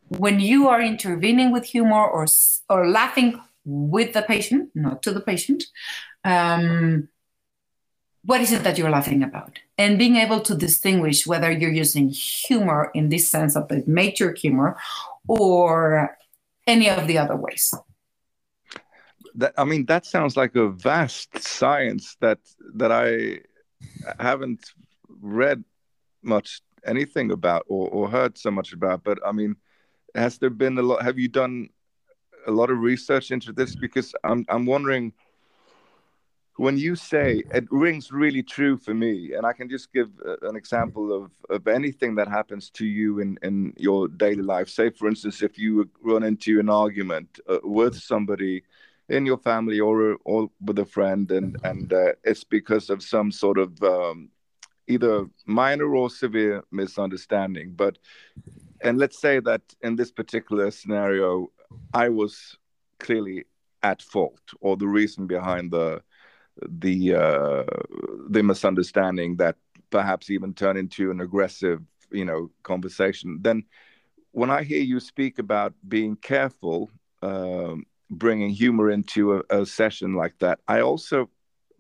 Speaker 3: when you are intervening with humor or or laughing with the patient, not to the patient. Um, what is it that you're laughing about? And being able to distinguish whether you're using humor in this sense of the major humor or any of the other ways
Speaker 1: that i mean that sounds like a vast science that that i haven't read much anything about or, or heard so much about. But I mean, has there been a lot? Have you done a lot of research into this? Because I'm I'm wondering when you say it rings really true for me and i can just give an example of, of anything that happens to you in, in your daily life. Say for instance if you run into an argument uh, with somebody in your family or or with a friend, and and uh, it's because of some sort of um, either minor or severe misunderstanding. But and let's say that in this particular scenario, I was clearly at fault, or the reason behind the the uh, the misunderstanding that perhaps even turn into an aggressive, you know, conversation. Then, when I hear you speak about being careful um, bringing humor into a, a session like that. I also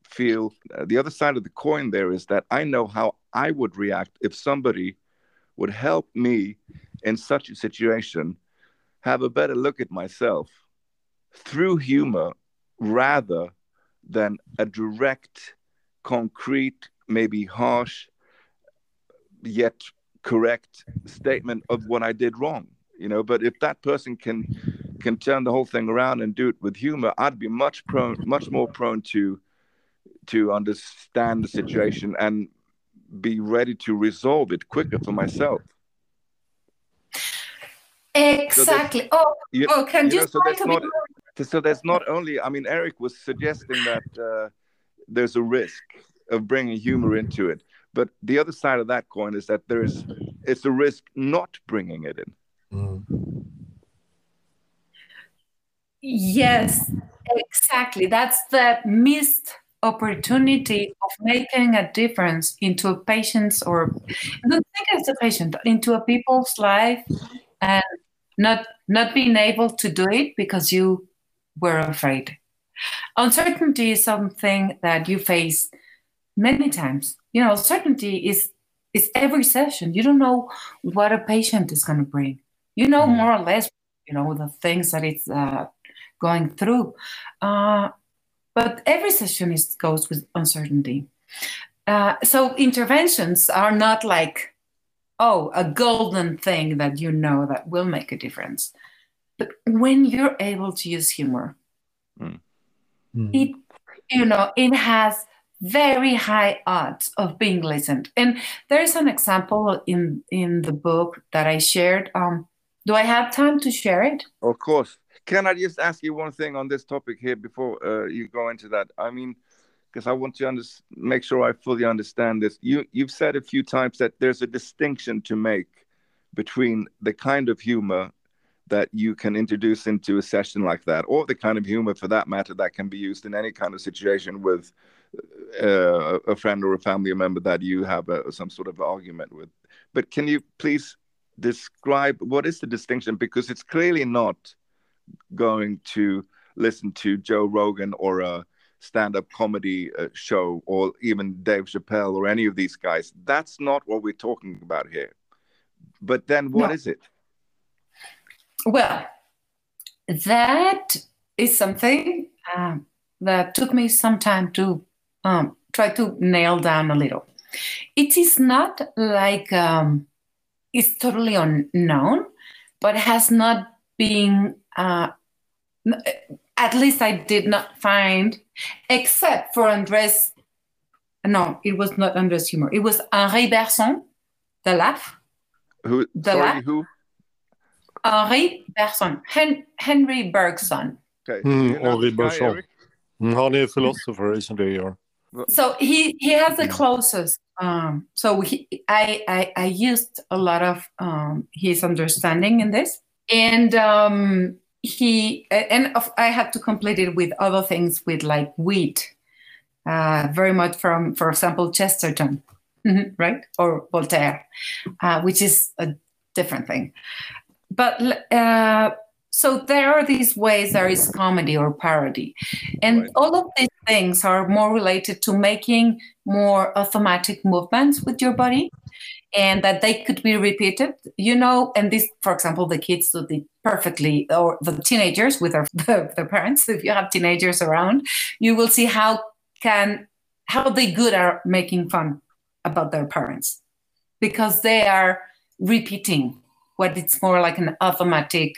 Speaker 1: feel uh, the other side of the coin there is that I know how I would react if somebody would help me in such a situation have a better look at myself through humor rather than a direct, concrete, maybe harsh, yet correct statement of what I did wrong. You know, but if that person can can turn the whole thing around and do it with humor, I'd be much prone, much more prone to to understand the situation and be ready to resolve it quicker for myself.
Speaker 3: Exactly. So oh, you, oh, can you,
Speaker 1: know, so that's not, so there's not only. I mean, Eric was suggesting that uh, there's a risk of bringing humor into it, but the other side of that coin is that there is it's a risk not bringing it in.
Speaker 3: Yes, exactly. That's the missed opportunity of making a difference into a patient's or don't think it's a patient into a people's life and not not being able to do it because you were afraid uncertainty is something that you face many times you know certainty is is every session you don't know what a patient is going to bring you know mm. more or less you know the things that it's uh, going through. Uh, but every session is, goes with uncertainty. Uh, so interventions are not like, oh, a golden thing that you know that will make a difference. But when you're able to use humor, mm. it you know it has very high odds of being listened. And there's an example in in the book that I shared. Um, do I have time to share it?
Speaker 1: Of course. Can I just ask you one thing on this topic here before uh, you go into that? I mean, because I want to under- make sure I fully understand this. You you've said a few times that there's a distinction to make between the kind of humor that you can introduce into a session like that, or the kind of humor, for that matter, that can be used in any kind of situation with uh, a friend or a family member that you have a, some sort of argument with. But can you please describe what is the distinction? Because it's clearly not going to listen to Joe Rogan or a stand-up comedy uh, show or even Dave Chappelle or any of these guys. That's not what we're talking about here. But then what
Speaker 3: No.
Speaker 1: is it?
Speaker 3: Well, that is something um, that took me some time to um, try to nail down a little. It is not like um, it's totally unknown, but has not been, uh, at least I did not find, except for Andres. No, it was not Andres humor. It was Henri Bergson, the laugh.
Speaker 1: Who?
Speaker 3: The
Speaker 1: sorry,
Speaker 3: la-
Speaker 1: who?
Speaker 3: Henri Bergson, Hen- Henry Bergson.
Speaker 1: Okay.
Speaker 2: Mm,
Speaker 1: Do you know
Speaker 2: Henri Bergson.
Speaker 1: Eric?
Speaker 2: Mm, Han är philosopher, isn't he? Or...
Speaker 3: so he he has the closest um so he i i, I used a lot of um his understanding in this and um he and of, i had to complete it with other things with like wheat uh very much from for example chesterton Mhm, right or voltaire uh, which is a different thing but uh so there are these ways there is comedy or parody and
Speaker 1: Right.
Speaker 3: all of these things are more related to making more automatic movements with your body and that they could be repeated you know and this for example the kids do it perfectly or the teenagers with their, their parents if you have teenagers around you will see how can how they good are making fun about their parents because they are repeating what it's more like an automatic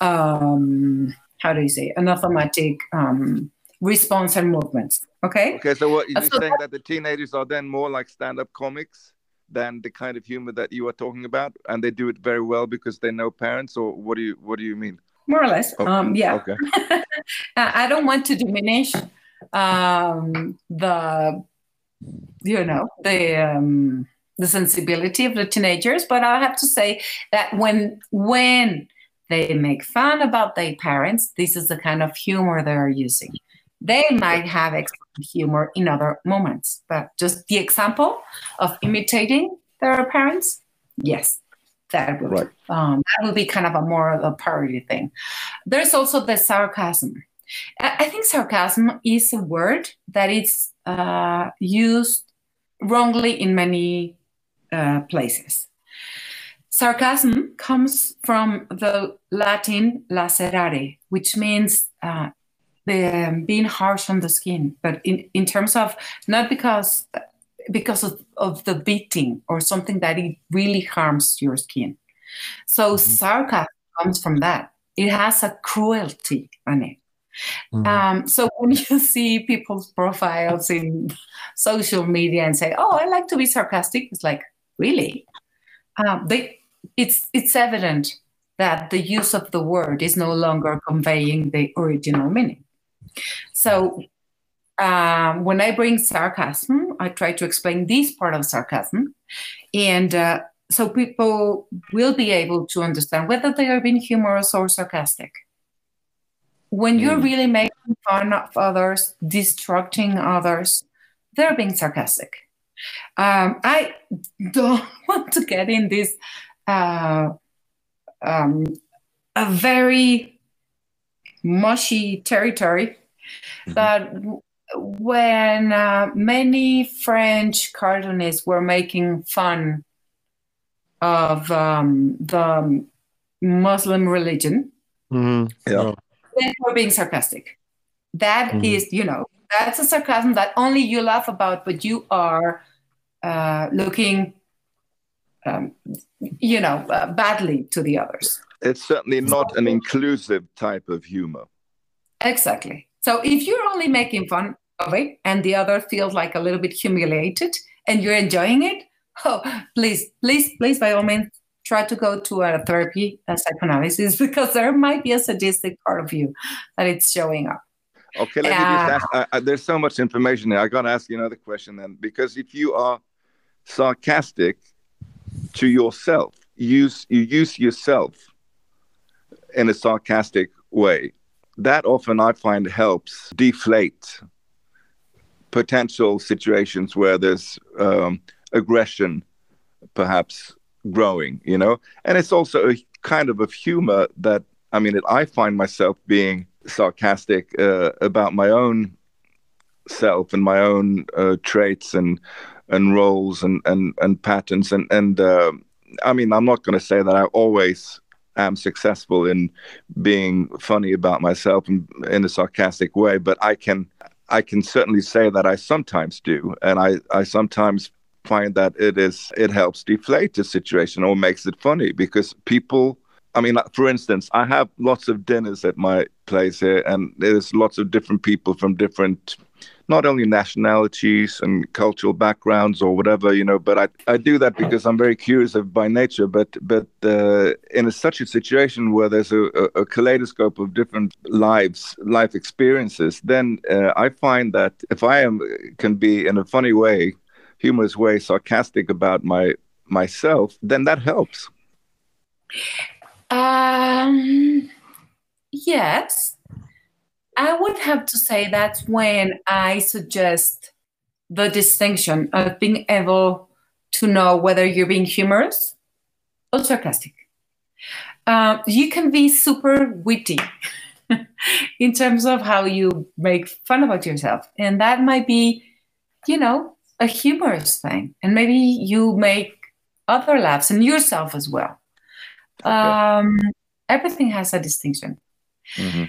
Speaker 3: um how do you say an automatic um response and movements okay
Speaker 1: Okay, so what you're
Speaker 3: so
Speaker 1: saying that the teenagers are then more like stand-up comics than the kind of humor that you are talking about, and they do it very well because they know parents, or what do you what do you mean?
Speaker 3: more or less
Speaker 1: Oh,
Speaker 3: um yeah
Speaker 1: Okay.
Speaker 3: I I don't want to diminish um, the, you know, the um, the sensibility of the teenagers, but I have to say that when when they make fun about their parents, this is the kind of humor they are using. They might have excellent humor in other moments, but just the example of imitating their parents, yes, that would
Speaker 1: Right.
Speaker 3: um, that would be kind of a more of a parody thing. There's also the sarcasm. I I think sarcasm is a word that is uh, used wrongly in many uh, places. Sarcasm comes from the Latin lacerare, which means uh, the, um, being harsh on the skin, but in, in terms of not because because of, of the beating or something that it really harms your skin. So sarcasm comes from that. It has a cruelty on it.
Speaker 2: Mm.
Speaker 3: Um, so when you see people's profiles in social media and say, "Oh, I like to be sarcastic," it's like, really? Um, they, it's it's evident that the use of the word is no longer conveying the original meaning. So um, when I bring sarcasm, I try to explain this part of sarcasm, and uh, so people will be able to understand whether they are being humorous or sarcastic when you're
Speaker 1: Mm.
Speaker 3: really making fun of others, destructing others, they're being sarcastic. Um, I don't want to get in this uh, um, a very mushy territory,
Speaker 1: Mhm.
Speaker 3: but when uh, many French cartoonists were making fun of um, the Muslim religion,
Speaker 2: Mm,
Speaker 1: Yeah.
Speaker 3: they were being sarcastic. That is,
Speaker 2: Mhm.
Speaker 3: you know, that's a sarcasm that only you laugh about, but you are uh, looking, um, you know, uh, badly to the others.
Speaker 1: It's certainly not an inclusive type of humor.
Speaker 3: Exactly. So if you're only making fun of it and the other feels like a little bit humiliated and you're enjoying it, oh, please, please, please, by all means, try to go to a therapy, a psychoanalysis, because there might be a sadistic part of you that it's showing up.
Speaker 1: Okay, let me just ask. Uh, there's so much information there. I got to ask you another question then, because if you are sarcastic to yourself, use you use yourself in a sarcastic way. That often I find helps deflate potential situations where there's um, aggression, perhaps growing. You know, and it's also a kind of of humor that I mean, I find myself being sarcastic uh, about my own self and my own uh, traits and and roles and and and patterns and and uh, I mean, I'm not going to say that I always am successful in being funny about myself in, in a sarcastic way, but I can I can certainly say that I sometimes do, and I I sometimes find that it is it helps deflate the situation or makes it funny because people I mean, for instance, I have lots of dinners at my place here, and there's lots of different people from different, not only nationalities and cultural backgrounds or whatever, you know. But I, I do that because I'm very curious by nature. But but uh, in a, such a situation where there's a, a, kaleidoscope of different lives, life experiences, then uh, I find that if I am can be in a funny way, humorous way, sarcastic about my myself, then that helps.
Speaker 3: Um, yes, I would have to say that's when I suggest the distinction of being able to know whether you're being humorous or sarcastic. Uh, you can be super witty in terms of how you make fun about yourself, and that might be, you know, a humorous thing, and maybe you make other laughs and yourself as well. Um, everything has a distinction. Mm-hmm.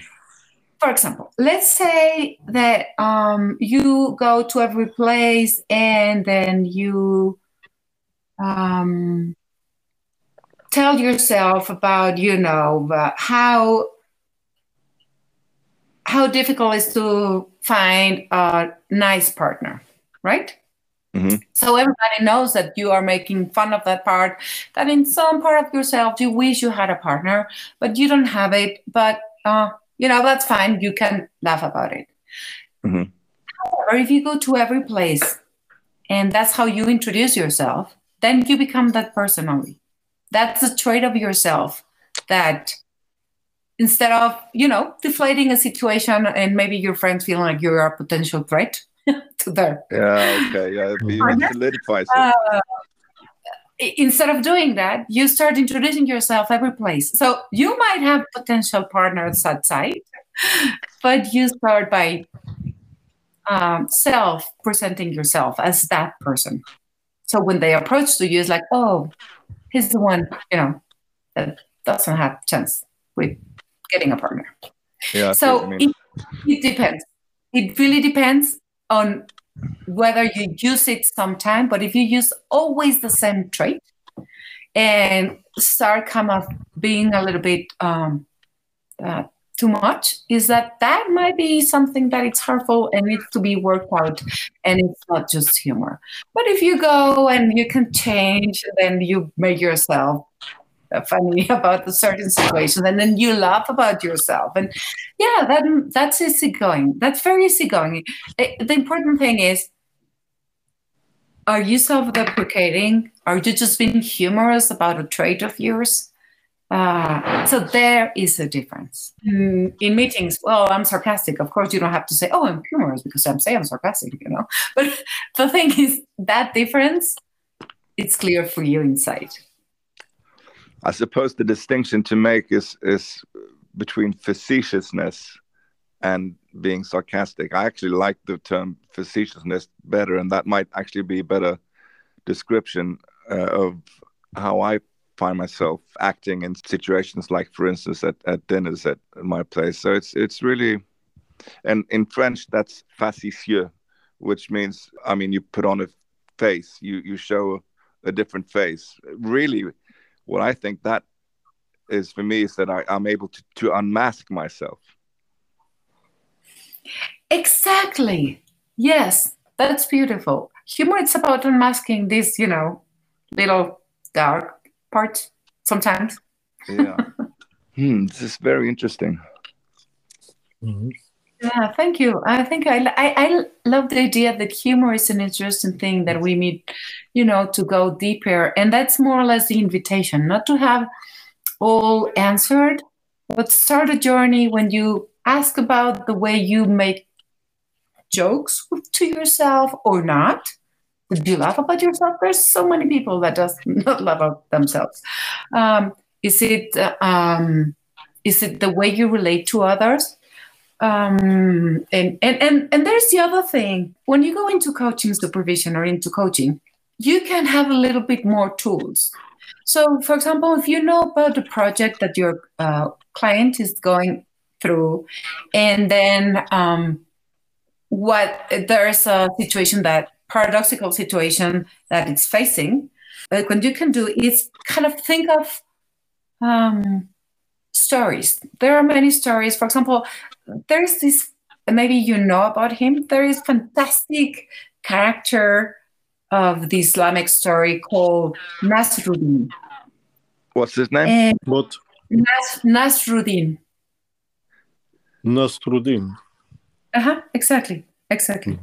Speaker 3: For example, let's say that um, you go to every place and then you um, tell yourself about, you know, uh, how how difficult it is to find a nice partner, right? Mm-hmm. So everybody knows that you are making fun of that part, that in some part of yourself you wish you had a partner, but you don't have it. But uh, you know that's fine. You can laugh about it. Mm-hmm. However, if you go to every place and that's how you introduce yourself, then you become that person only. That's a trait of yourself that instead of you know deflating a situation and maybe your friends feeling like you're a potential threat to their
Speaker 1: yeah okay yeah it solidifies it. Uh,
Speaker 3: instead of doing that you start introducing yourself every place. So you might have potential partners outside but you start by um, self presenting yourself as that person. So when they approach to you it's like oh he's the one you know that doesn't have chance with getting a partner. Yeah so it, it depends. It really depends on whether you use it sometime, but if you use always the same trait and start kind of being a little bit um, uh, too much, is that that might be something that it's harmful and needs to be worked out, and it's not just humor. But if you go and you can change, then you make yourself funny about a certain situation and then you laugh about yourself. And yeah that that's easygoing. That's very easygoing. The important thing is are you self-deprecating? Are you just being humorous about a trait of yours? Uh, so there is a difference. In, in, meetings well i'm sarcastic. Of course you don't have to say oh i'm humorous because i'm saying i'm sarcastic you know? But the thing is that difference it's clear for you inside
Speaker 1: I suppose the distinction to make is is between facetiousness and being sarcastic. I actually like the term facetiousness better, and that might actually be a better description uh, of how I find myself acting in situations like, for instance, at, at dinners at my place. So it's it's really, and in French that's facetieux, which means I mean you put on a face, you you show a different face. Really, what I think that is for me is that I, I'm able to, to unmask myself.
Speaker 3: Exactly. Yes, that's beautiful. Humor it's about unmasking these, you know, little dark parts sometimes.
Speaker 1: Yeah. hmm, this is very interesting.
Speaker 2: Mm-hmm.
Speaker 3: Yeah, thank you. I think I, I, I love the idea that humor is an interesting thing that we need, you know, to go deeper. And that's more or less the invitation, not to have all answered, but start a journey when you ask about the way you make jokes to yourself or not. Do you laugh about yourself? There's so many people that does not laugh about themselves. Um, is it um, is it the way you relate to others? Um, and, and and and there's the other thing. When you go into coaching supervision or into coaching, you can have a little bit more tools. So, for example, if you know about the project that your uh, client is going through, and then um, what there's a situation that paradoxical situation that it's facing, like what you can do is kind of think of um, stories. There are many stories. For example, there is this. Maybe you know about him. There is fantastic character of the Islamic story called Nasruddin.
Speaker 1: What's his name?
Speaker 3: And
Speaker 2: What?
Speaker 3: Nas- Nasruddin.
Speaker 2: Nasruddin.
Speaker 3: Uh-huh, exactly, exactly.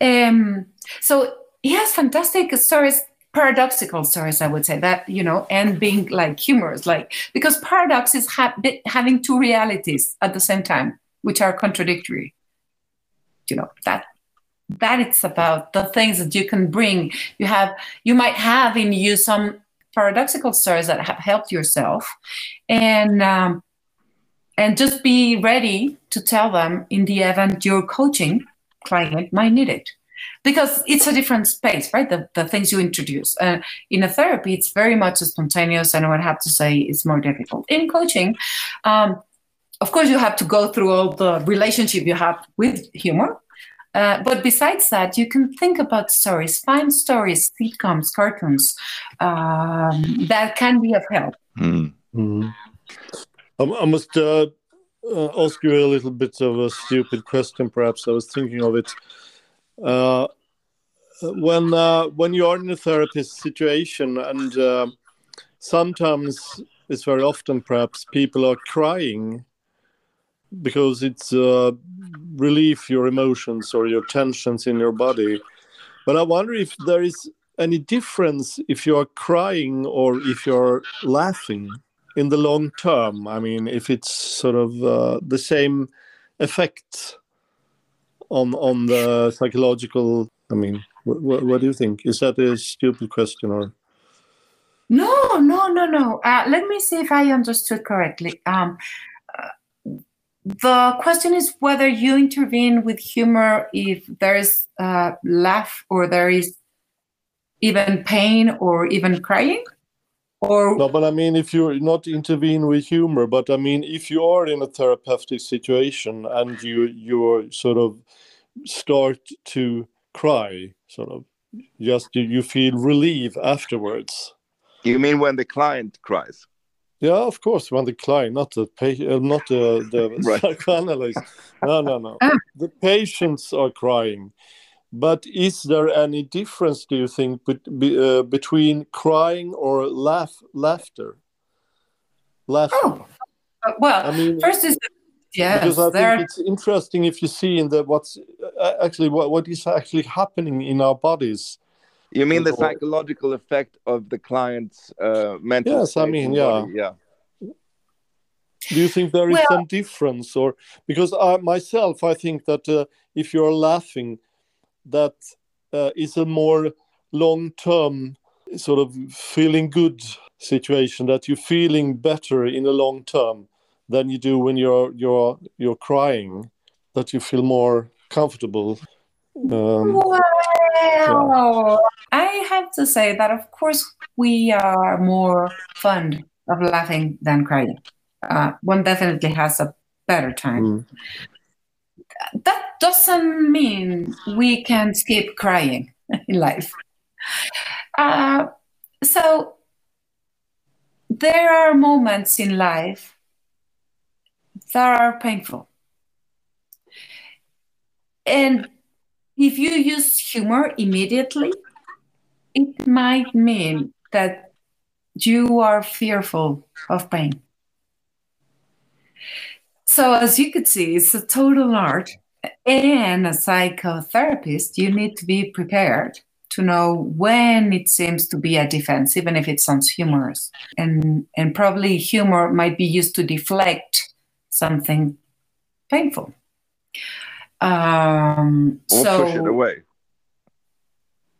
Speaker 3: Um, so he has fantastic stories, paradoxical stories, I would say that you know, and being like humorous, like because paradox is ha- having two realities at the same time, which are contradictory. You know that that it's about the things that you can bring. You have you might have in you some paradoxical stories that have helped yourself, and um, and just be ready to tell them in the event your coaching client might need it because it's a different space right the, the things you introduce uh, in a therapy it's very much spontaneous and i would have to say it's more difficult in coaching um, of course you have to go through all the relationship you have with humor uh, but besides that you can think about stories find stories sitcoms cartoons um, that can be of help.
Speaker 2: I, I must uh, uh, ask you a little bit of a stupid question, perhaps. I was thinking of it. Uh, when uh, when you are in a therapist situation, and uh, sometimes it's very often, perhaps people are crying because it's uh, relief your emotions or your tensions in your body. But I wonder if there is any difference if you are crying or if you're laughing in the long term i mean if it's sort of uh, the same effect on on the psychological i mean wh- wh- what do you think is that a stupid question or
Speaker 3: No, no, no, no. Uh, let me see if I understood correctly. Um, the question is whether you intervene with humor if there is uh, laugh or there is even pain or even crying, or
Speaker 2: no but i mean if you're not intervene with humor but i mean if you are in a therapeutic situation and you you sort of start to cry sort of just you, you feel relief afterwards
Speaker 1: You mean when the client cries?
Speaker 2: Yeah, of course, when the client, not the patient, uh, not the, the
Speaker 1: Right.
Speaker 2: psychoanalyst. No, no, no.
Speaker 3: Ah.
Speaker 2: The patients are crying. But is there any difference, do you think, bet, be, uh, between crying or laugh, laughter? Laughter.
Speaker 3: oh, uh, well,
Speaker 2: I mean,
Speaker 3: first is yes,
Speaker 2: because I
Speaker 3: there.
Speaker 2: think it's interesting if you see in the what's uh, actually what, what is actually happening in our bodies.
Speaker 1: You mean the psychological effect of the client's uh, mental
Speaker 2: Yes, I mean, yeah.
Speaker 1: body, yeah.
Speaker 2: Do you think there is
Speaker 3: Well-
Speaker 2: some difference, or because I myself, I think that uh, if you're laughing, that uh, is a more long-term sort of feeling good situation. That you're feeling better in the long term than you do when you're you're you're crying. That you feel more comfortable. Um,
Speaker 3: Well, I have to say that of course we are more fond of laughing than crying. Uh, one definitely has a better time.
Speaker 2: mm,
Speaker 3: That doesn't mean we can skip crying in life. Uh, so there are moments in life that are painful. And if you use humor immediately, it might mean that you are fearful of pain. So, as you could see, it's a total art. And a psychotherapist, you need to be prepared to know when it seems to be a defense, even if it sounds humorous. And, and probably humor might be used to deflect something painful. Um,
Speaker 1: or
Speaker 3: so,
Speaker 1: push it away.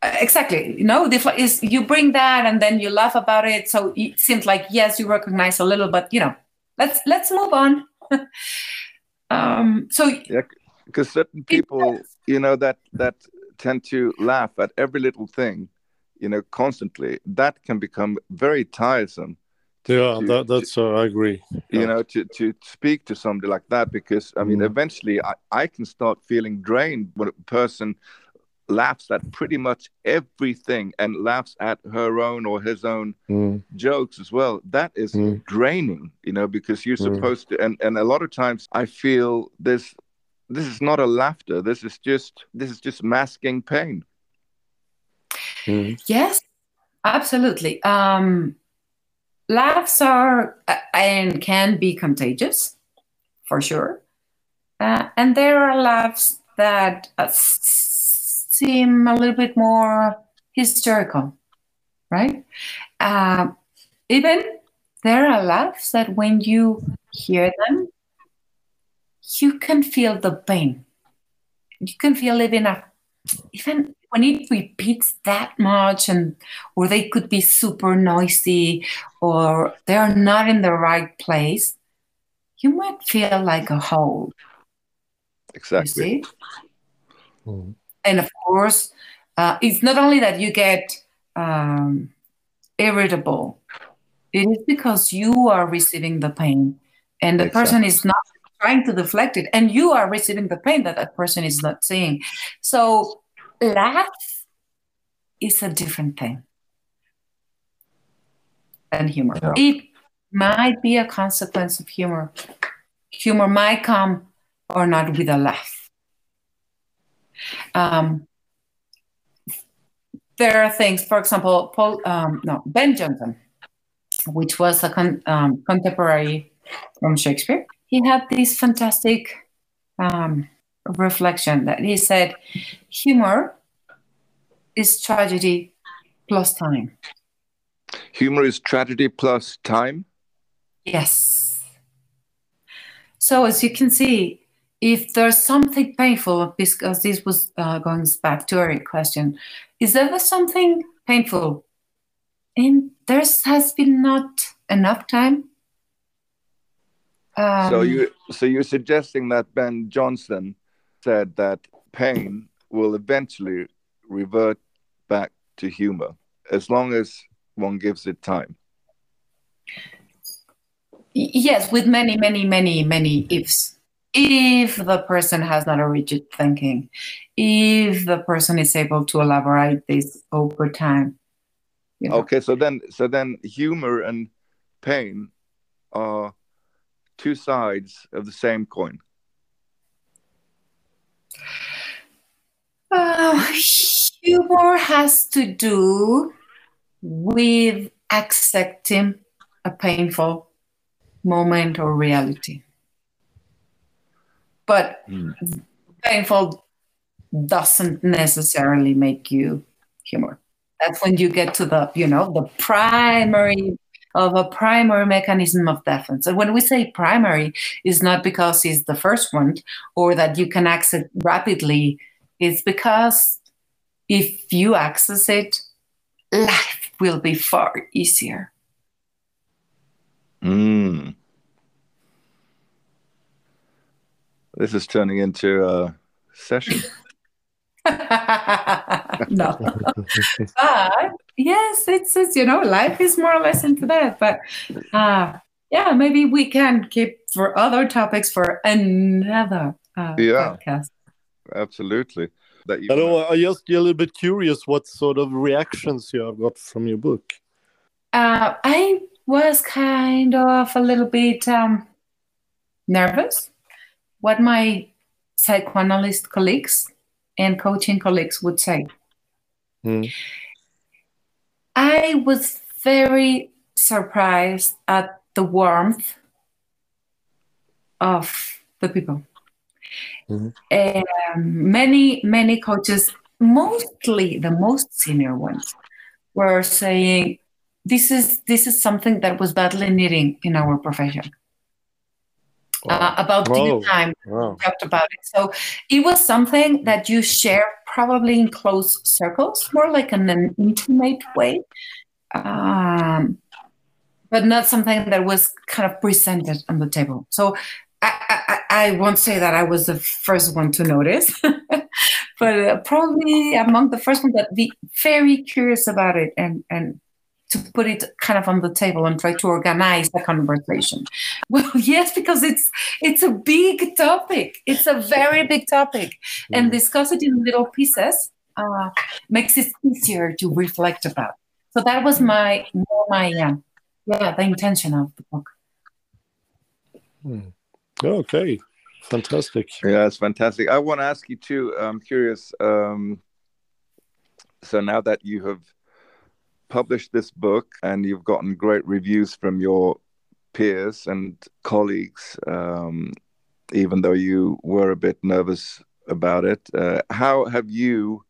Speaker 3: exactly you know the is you bring that and then you laugh about it so it seems like yes you recognize a little but you know let's let's move on um so
Speaker 1: Yeah, because certain people, you know, that that tend to laugh at every little thing, you know, constantly. That can become very tiresome.
Speaker 2: Yeah,
Speaker 1: to-
Speaker 2: that, that's uh, I agree.
Speaker 1: you
Speaker 2: Yeah.
Speaker 1: know to to speak to somebody like that because i mean
Speaker 2: Mm.
Speaker 1: eventually I, I can start feeling drained when a person laughs at pretty much everything and laughs at her own or his own
Speaker 2: Mm,
Speaker 1: jokes as well that is
Speaker 2: Mm.
Speaker 1: draining you know because you're
Speaker 2: Mm.
Speaker 1: supposed to and and a lot of times i feel this this is not a laughter this is just this is just masking pain
Speaker 2: mm,
Speaker 3: Yes, absolutely. Um, laughs are uh, and can be contagious, for sure. Uh, and there are laughs that uh, s- seem a little bit more hysterical, right? Uh, even there are laughs that when you hear them, you can feel the pain. You can feel even a even when it repeats that much and or they could be super noisy or they're not in the right place you might feel like a hole you
Speaker 1: exactly
Speaker 3: see
Speaker 2: mm.
Speaker 3: And of course uh, it's not only that you get um, irritable it is because you are receiving the pain and the person is not trying to deflect it and you are receiving the pain that that person is not seeing. So laugh is a different thing. Than humor.
Speaker 1: Yeah.
Speaker 3: it might be a consequence of humor. Humor might come or not with a laugh um, there are things, for example, Paul, um, no, Ben Jonson, which was a con- um, contemporary from Shakespeare. He had this fantastic um, reflection that he said, humor is tragedy plus time.
Speaker 1: humor is tragedy plus time
Speaker 3: Yes. So as you can see, if there's something painful, because this was uh, going back to our question, is there something painful, and there has been not enough time? Um,
Speaker 1: so you so you're suggesting that Ben Jonson said that pain will eventually revert back to humor as long as one gives it time.
Speaker 3: Yes, with many, many, many, many ifs. If the person has not a rigid thinking, if the person is able to elaborate this over time. you know.
Speaker 1: Okay, so then so then humor and pain are two sides of the same coin.
Speaker 3: Uh, humor has to do with accepting a painful moment or reality. But
Speaker 1: Mm.
Speaker 3: painful doesn't necessarily make you humor. That's when you get to the, you know, the primary of a primary mechanism of defense. And when we say primary, is not because it's the first one or that you can access rapidly. It's because if you access it, life will be far easier.
Speaker 1: Mm. This is turning into a session.
Speaker 3: no. but yes, it's, it's you know, life is more or less into that. But uh yeah, maybe we can keep for other topics for another uh,
Speaker 1: Yeah.
Speaker 3: podcast.
Speaker 1: Absolutely. That you
Speaker 2: I know. I just get a little bit curious what sort of reactions you have got from your book.
Speaker 3: Uh, I was kind of a little bit um, nervous what my psychoanalyst colleagues and coaching colleagues would say.
Speaker 2: Hmm.
Speaker 3: I was very surprised at the warmth of the people.
Speaker 2: Mhm.
Speaker 3: Um, many, many coaches, mostly the most senior ones, were saying, "This is this is something that was badly needing in our profession." Uh, about
Speaker 2: Wow.
Speaker 3: the time
Speaker 2: Wow.
Speaker 3: talked about it. So it was something that you share probably in close circles, more like in an intimate way, um, but not something that was kind of presented on the table. So I, I, I won't say that I was the first one to notice, but uh, probably among the first one that be very curious about it and and to put it kind of on the table and try to organize the conversation. Well, yes, because it's it's a big topic. It's a very big topic, and discuss it in little pieces uh, makes it easier to reflect about. So that was my more my uh, yeah the intention of the book.
Speaker 2: Okay. Fantastic.
Speaker 1: Yeah, it's fantastic. I want to ask you too. I'm curious. Um, so now that you have published this book and you've gotten great reviews from your peers and colleagues, um, even though you were a bit nervous about it, uh, how have you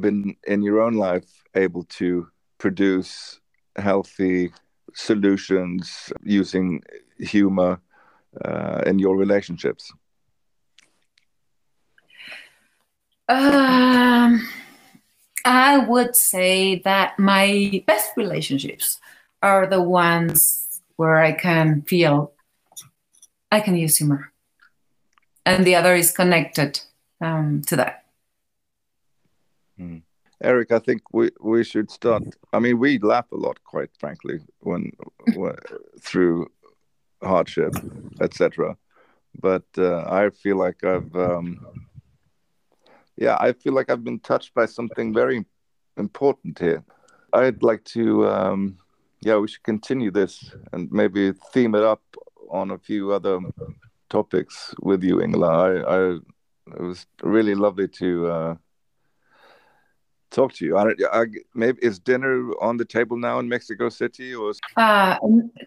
Speaker 1: been in your own life able to produce healthy solutions using humor uh, in your relationships?
Speaker 3: Um, I would say that my best relationships are the ones where I can feel I can use humor, and the other is connected um, to that.
Speaker 1: Eric, I think we, we should start. I mean, we laugh a lot, quite frankly, when, when through hardship, etc. But uh, I feel like I've, um, yeah, I feel like I've been touched by something very important here. I'd like to, um, yeah, we should continue this and maybe theme it up on a few other topics with you, Ingela. I, I it was really lovely to. Uh, talk to you. I, don't- I, maybe is dinner on the table now in Mexico City, or is-
Speaker 3: Uh,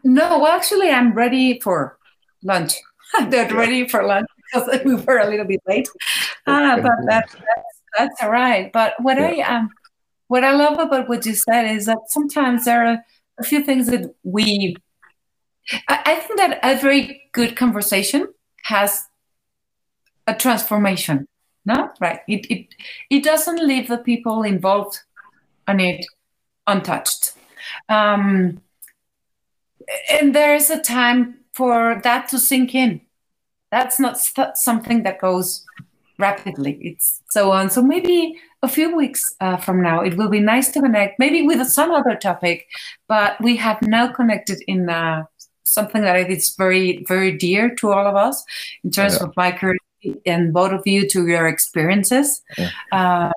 Speaker 3: no, well, actually, I'm ready for lunch. They're
Speaker 1: Yeah.
Speaker 3: ready for lunch because we were a little bit late. Ah, but that's, that's that's all right. But what I um what I love about what you said is that sometimes there are a few things that we. I, I think that a very good conversation has a transformation. No, right? It it it doesn't leave the people involved on it untouched. Um, and there's a time for that to sink in. That's not st- something that goes rapidly. It's so on. So maybe a few weeks uh, from now, it will be nice to connect, maybe with some other topic, but we have now connected in uh, something that is very, very dear to all of us in terms
Speaker 1: Yeah.
Speaker 3: of my curiosity and both of you to your experiences.
Speaker 1: Yeah.
Speaker 3: Uh,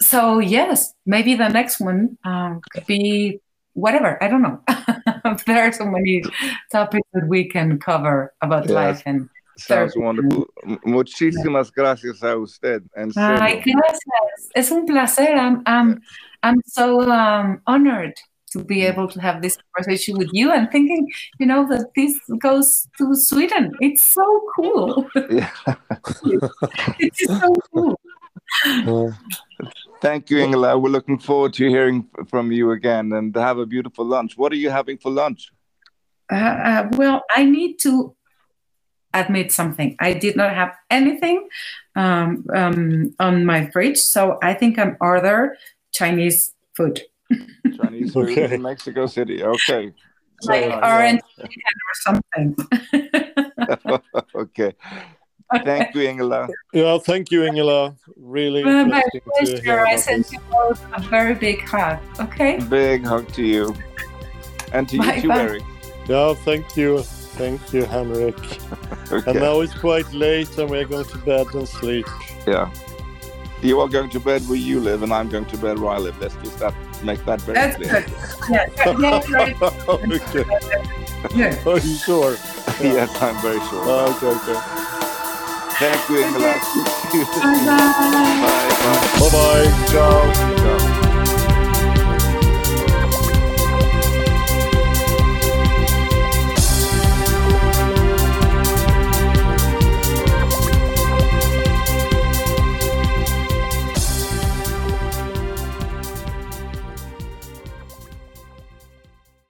Speaker 3: so yes, maybe the next one um, could be whatever. I don't know. there are so many topics that we can cover about
Speaker 1: Yes.
Speaker 3: life and
Speaker 1: sounds wonderful. Muchísimas gracias a usted. En
Speaker 3: Ay, gracias. Es un placer. I'm, I'm, I'm so um, honored to be able to have this conversation with you and thinking, you know, that this goes to Sweden. It's so cool.
Speaker 1: Yeah.
Speaker 3: it's so cool.
Speaker 1: Thank you, Ingela. We're looking forward to hearing from you again and have a beautiful lunch. What are you having for lunch?
Speaker 3: Uh, uh, well, I need to admit something. I did not have anything um, um, on my fridge, so I think I'm order Chinese food,
Speaker 1: Chinese food
Speaker 2: Okay.
Speaker 1: in Mexico City. Okay.
Speaker 3: like
Speaker 2: Yeah,
Speaker 3: orange chicken or something.
Speaker 1: okay. Thank you, Ingela.
Speaker 2: yeah, thank you, Ingela. Really
Speaker 3: my
Speaker 2: interesting to hear
Speaker 3: pleasure. I
Speaker 2: about
Speaker 3: send you both a very big hug. Okay.
Speaker 1: Big hug to you. And to
Speaker 3: Bye,
Speaker 1: you too,
Speaker 3: bye.
Speaker 1: Eric.
Speaker 2: Yeah, thank you. Thank you, Henrik.
Speaker 1: okay.
Speaker 2: And now it's quite late and we're going to bed and sleep.
Speaker 1: Yeah. You are going to bed where you live, and I'm going to bed where I live. Let's just that, make that very
Speaker 3: That's
Speaker 1: clear.
Speaker 3: good. Yeah, yeah, yeah,
Speaker 2: okay.
Speaker 3: Yeah.
Speaker 2: Are you sure?
Speaker 1: yes, I'm very sure.
Speaker 2: Ah, okay, okay.
Speaker 1: Thank you, Ingela.
Speaker 3: Bye-bye.
Speaker 1: bye bye.
Speaker 2: Bye bye. Ciao.